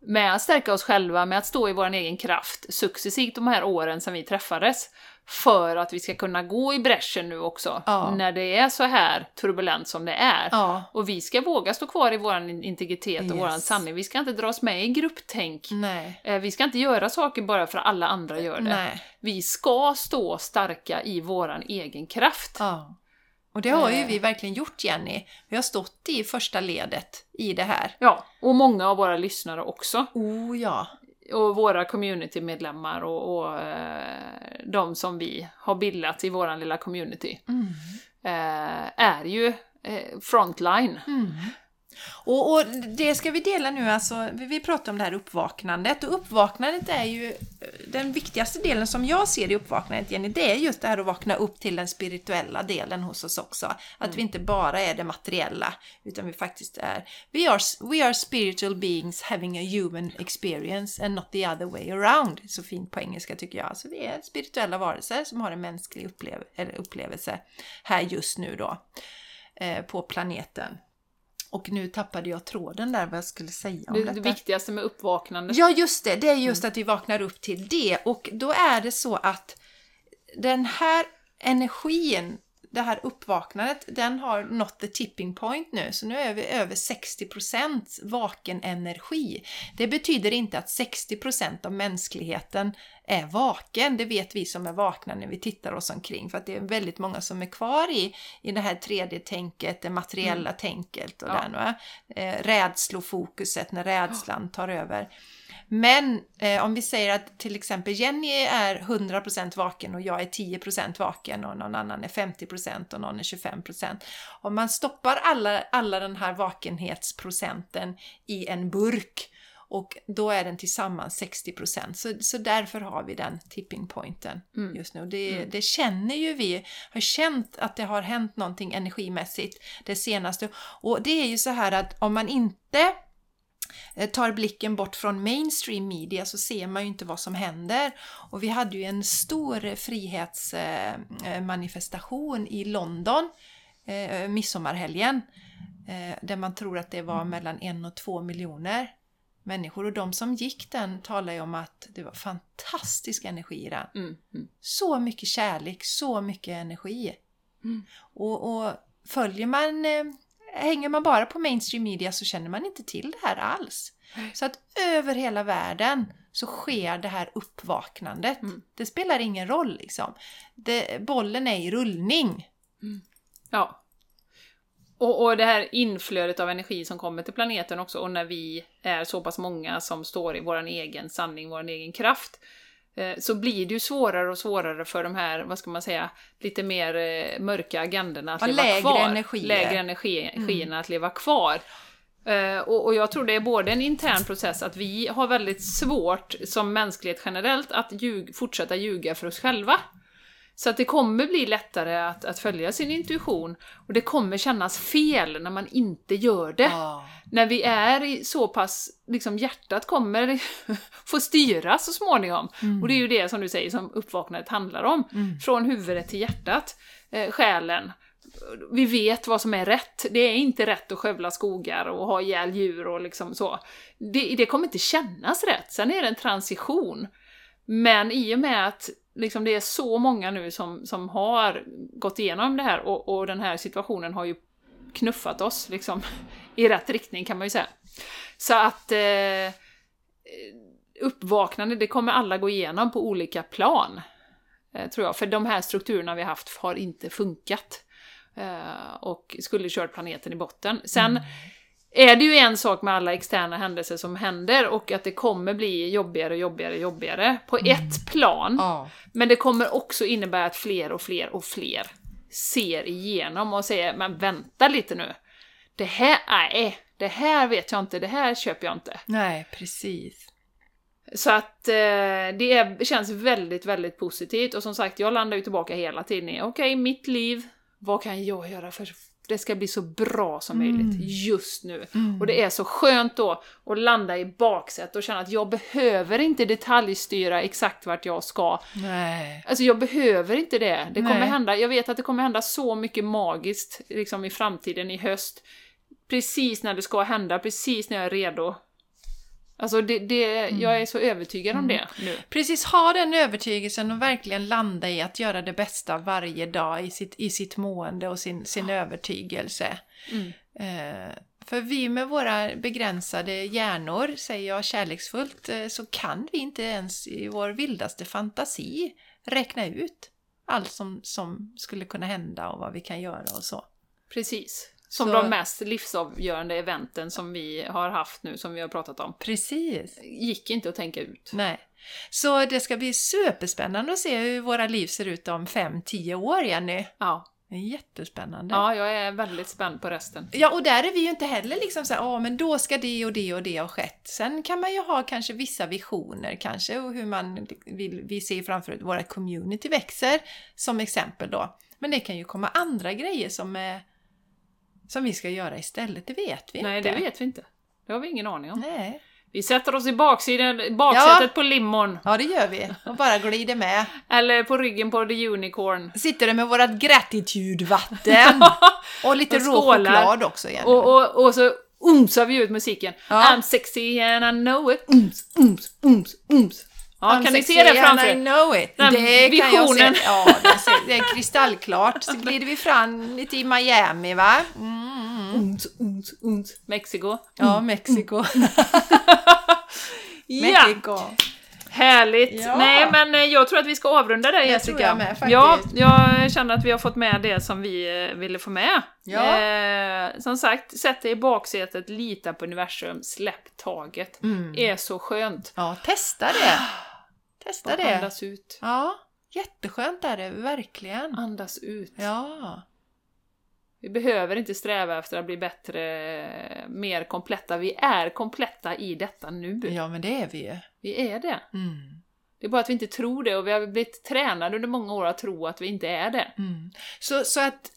Med att stärka oss själva, med att stå i vår egen kraft successivt de här åren sedan vi träffades. För att vi ska kunna gå i bräschen nu också, Ja. när det är så här turbulent som det är. Ja. Och vi ska våga stå kvar i vår integritet och Yes. vår sanning. Vi ska inte dras med i grupptänk. Nej. Eh, Vi ska inte göra saker bara för att alla andra gör det. Nej. Vi ska stå starka i våran egen kraft. Ja. Och det har ju Eh. vi verkligen gjort Jenny. Vi har stått i första ledet i det här. Ja, och många av våra lyssnare också. Oh ja. Och våra communitymedlemmar och, och eh, de som vi har bildat i våran lilla community Mm. eh, är ju frontline. Mm. Och, och det ska vi dela nu, alltså, vi, vi pratar om det här uppvaknandet och uppvaknandet är ju eh, den viktigaste delen som jag ser i uppvaknandet Jenny, det är just det här att vakna upp till den spirituella delen hos oss också. Att vi inte bara är det materiella, utan vi faktiskt är we are, we are spiritual beings having a human experience and not the other way around. Så fint på engelska tycker jag. Så vi är spirituella varelser som har en mänsklig upplev upplevelse här just nu då, eh, på planeten. Och nu tappade jag tråden där vad jag skulle säga om Det, detta. det viktigaste med uppvaknandet. Ja, just det. Det är just att vi vaknar upp till det. Och då är det så att den här energin, det här uppvaknandet, den har nått the tipping point nu. Så nu är vi över 60% vaken energi. Det betyder inte att 60% av mänskligheten är vaken. Det vet vi som är vakna när vi tittar oss omkring. För att det är väldigt många som är kvar i, i det här 3D-tänket, det materiella tänket och Ja. den, va? Eh, rädslofokuset när rädslan tar över. Men eh, om vi säger att till exempel Jenny är 100% vaken och jag är 10% vaken och någon annan är 50% och någon är 25%. Om man stoppar alla, alla den här vakenhetsprocenten i en burk och då är den tillsammans 60%. Så, så därför har vi den tipping pointen Mm. just nu. Det, Mm. det känner ju vi, har känt att det har hänt någonting energimässigt det senaste. Och det är ju så här att om man inte tar blicken bort från mainstream media så ser man ju inte vad som händer. Och vi hade ju en stor frihetsmanifestation i London eh, midsommarhelgen eh, där man tror att det var mellan en och två miljoner människor och de som gick den talar ju om att det var fantastisk energi i den. Mm, mm. Så mycket kärlek, så mycket energi. Mm. Och, och följer man, eh, hänger man bara på mainstream media så känner man inte till det här alls. Så att över hela världen så sker det här uppvaknandet. Mm. Det spelar ingen roll liksom. Det, bollen är i rullning. Ja. Och, och det här inflödet av energi som kommer till planeten också, och när vi är så pass många som står i vår egen sanning, vår egen kraft, så blir det ju svårare och svårare för de här, vad ska man säga, lite mer eh, mörka agendorna att Ja, leva lägre kvar. energier. Lägre energi, energierna att leva kvar. Eh, och, och jag tror det är både en intern process, att vi har väldigt svårt som mänsklighet generellt att ljug, fortsätta ljuga för oss själva. Så att det kommer bli lättare att, att följa sin intuition och det kommer kännas fel när man inte gör det. När vi är i så pass, liksom hjärtat kommer få styra så småningom. Mm. Och det är ju det som du säger som uppvaknandet handlar om. Mm. Från huvudet till hjärtat. eh, själen. Vi vet vad som är rätt. Det är inte rätt att skövla skogar och ha ihjäl djur och liksom så. Det, det kommer inte kännas rätt. Sen är det en transition. Men i och med att liksom, det är så många nu som, som har gått igenom det här och, och den här situationen har ju knuffat oss liksom, i rätt riktning kan man ju säga. Så att eh, uppvaknande, det kommer alla gå igenom på olika plan. Eh, tror jag, för de här strukturerna vi haft har inte funkat. Eh, och skulle kört planeten i botten. Sen mm är det ju en sak med alla externa händelser som händer och att det kommer bli jobbigare och jobbigare och jobbigare på mm. ett plan. Ja. Men det kommer också innebära att fler och fler och fler ser igenom och säger men vänta lite nu. Det här, nej, det här vet jag inte, det här köper jag inte. Nej, precis. Så att eh, det är, känns väldigt, väldigt positivt och som sagt, jag landar ju tillbaka hela tiden i okej, okay, mitt liv, vad kan jag göra för det ska bli så bra som mm. möjligt just nu. Mm. Och det är så skönt då att landa i baksätet och känna att jag behöver inte detaljstyra exakt vart jag ska. Nej. Alltså jag behöver inte det. Det kommer hända, jag vet att det kommer hända så mycket magiskt liksom i framtiden, i höst. Precis när det ska hända, precis när jag är redo. Alltså det, det, mm. jag är så övertygad om mm. det nu. Precis, ha den övertygelsen och verkligen landa i att göra det bästa varje dag i sitt, i sitt mående och sin, sin övertygelse. Mm. Eh, för vi med våra begränsade hjärnor, säger jag kärleksfullt, eh, så kan vi inte ens i vår vildaste fantasi räkna ut allt som, som skulle kunna hända och vad vi kan göra och så. Precis. Som så... de mest livsavgörande eventen som vi har haft nu, som vi har pratat om. Precis. Gick inte att tänka ut. Nej. Så det ska bli superspännande att se hur våra liv ser ut om 5-10 år, Jenny. Ja. Det är jättespännande. Ja, jag är väldigt spänd på resten. Ja, och där är vi ju inte heller liksom så ja men då ska det och det och det ha skett. Sen kan man ju ha kanske vissa visioner kanske och hur man vill, vi ser framför att våra community växer som exempel då. Men det kan ju komma andra grejer som är som vi ska göra istället, det vet vi Nej, inte. Nej, det vet vi inte. Det har vi ingen aning om. Nej. Vi sätter oss i baksidan, baksätet ja. på limon. Ja, det gör vi. Och bara glider med. Eller på ryggen på the unicorn. Sitter där med vårat gratitude-vatten. och lite rå choklad också. Igen. Och, och, och så umsar vi ut musiken. Ja. I'm sexy and I know it. Ums, ums, ums, ums. Ja, kan ni se det framför er? I know it. Den det visionen. Kan jag se. Ja, det, det är kristallklart. Så glider vi fram lite i Miami, va? Mm. Uns, uns, uns. Mexiko. Ja, mm. Mexiko. ja. Mexiko. Härligt! Ja. Nej men eh, jag tror att vi ska avrunda där Jessica. Det tror jag med faktiskt. Ja, jag känner att vi har fått med det som vi eh, ville få med. Ja. Eh, som sagt, sätt dig i baksätet, lita på universum, släpp taget. Mm. är så skönt. Ja, testa det! Testa det! andas ut. Ja, jätteskönt är det, verkligen. Andas ut. Ja. Vi behöver inte sträva efter att bli bättre, mer kompletta. Vi är kompletta i detta nu. Ja, men det är vi ju. Vi är det. Mm. Det är bara att vi inte tror det och vi har blivit tränade under många år att tro att vi inte är det. Mm. Så, så att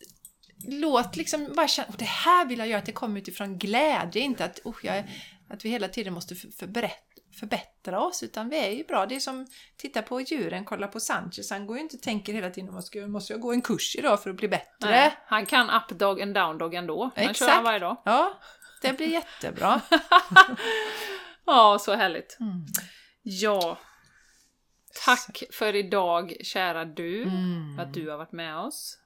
låt liksom bara känna, det här vill jag göra, att det kommer utifrån glädje, inte att, oh, jag, att vi hela tiden måste för, för berätta förbättra oss, utan vi är ju bra. Det är som, titta på djuren, kolla på Sanchez, han går ju inte och tänker hela tiden, måste, måste jag gå en kurs idag för att bli bättre? Nej, han kan up dog and down dog ändå, han kör han varje dag. Ja, det blir jättebra. ja, så härligt. Mm. Ja, tack för idag kära du, mm. för att du har varit med oss.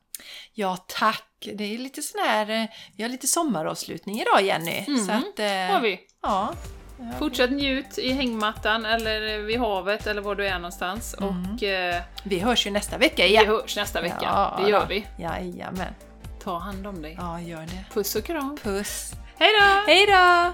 Ja, tack! Det är lite sån här, eh, vi har lite sommaravslutning idag Jenny. Mm, så att, eh, har vi. Ja, Fortsätt njut i hängmattan eller vid havet eller var du är någonstans. Mm. Och, eh, vi hörs ju nästa vecka igen. Vi hörs nästa vecka, ja, det gör vi. Jajamän. Ta hand om dig. Ja, gör det. Puss och kram. Puss. Hej då! Hej då!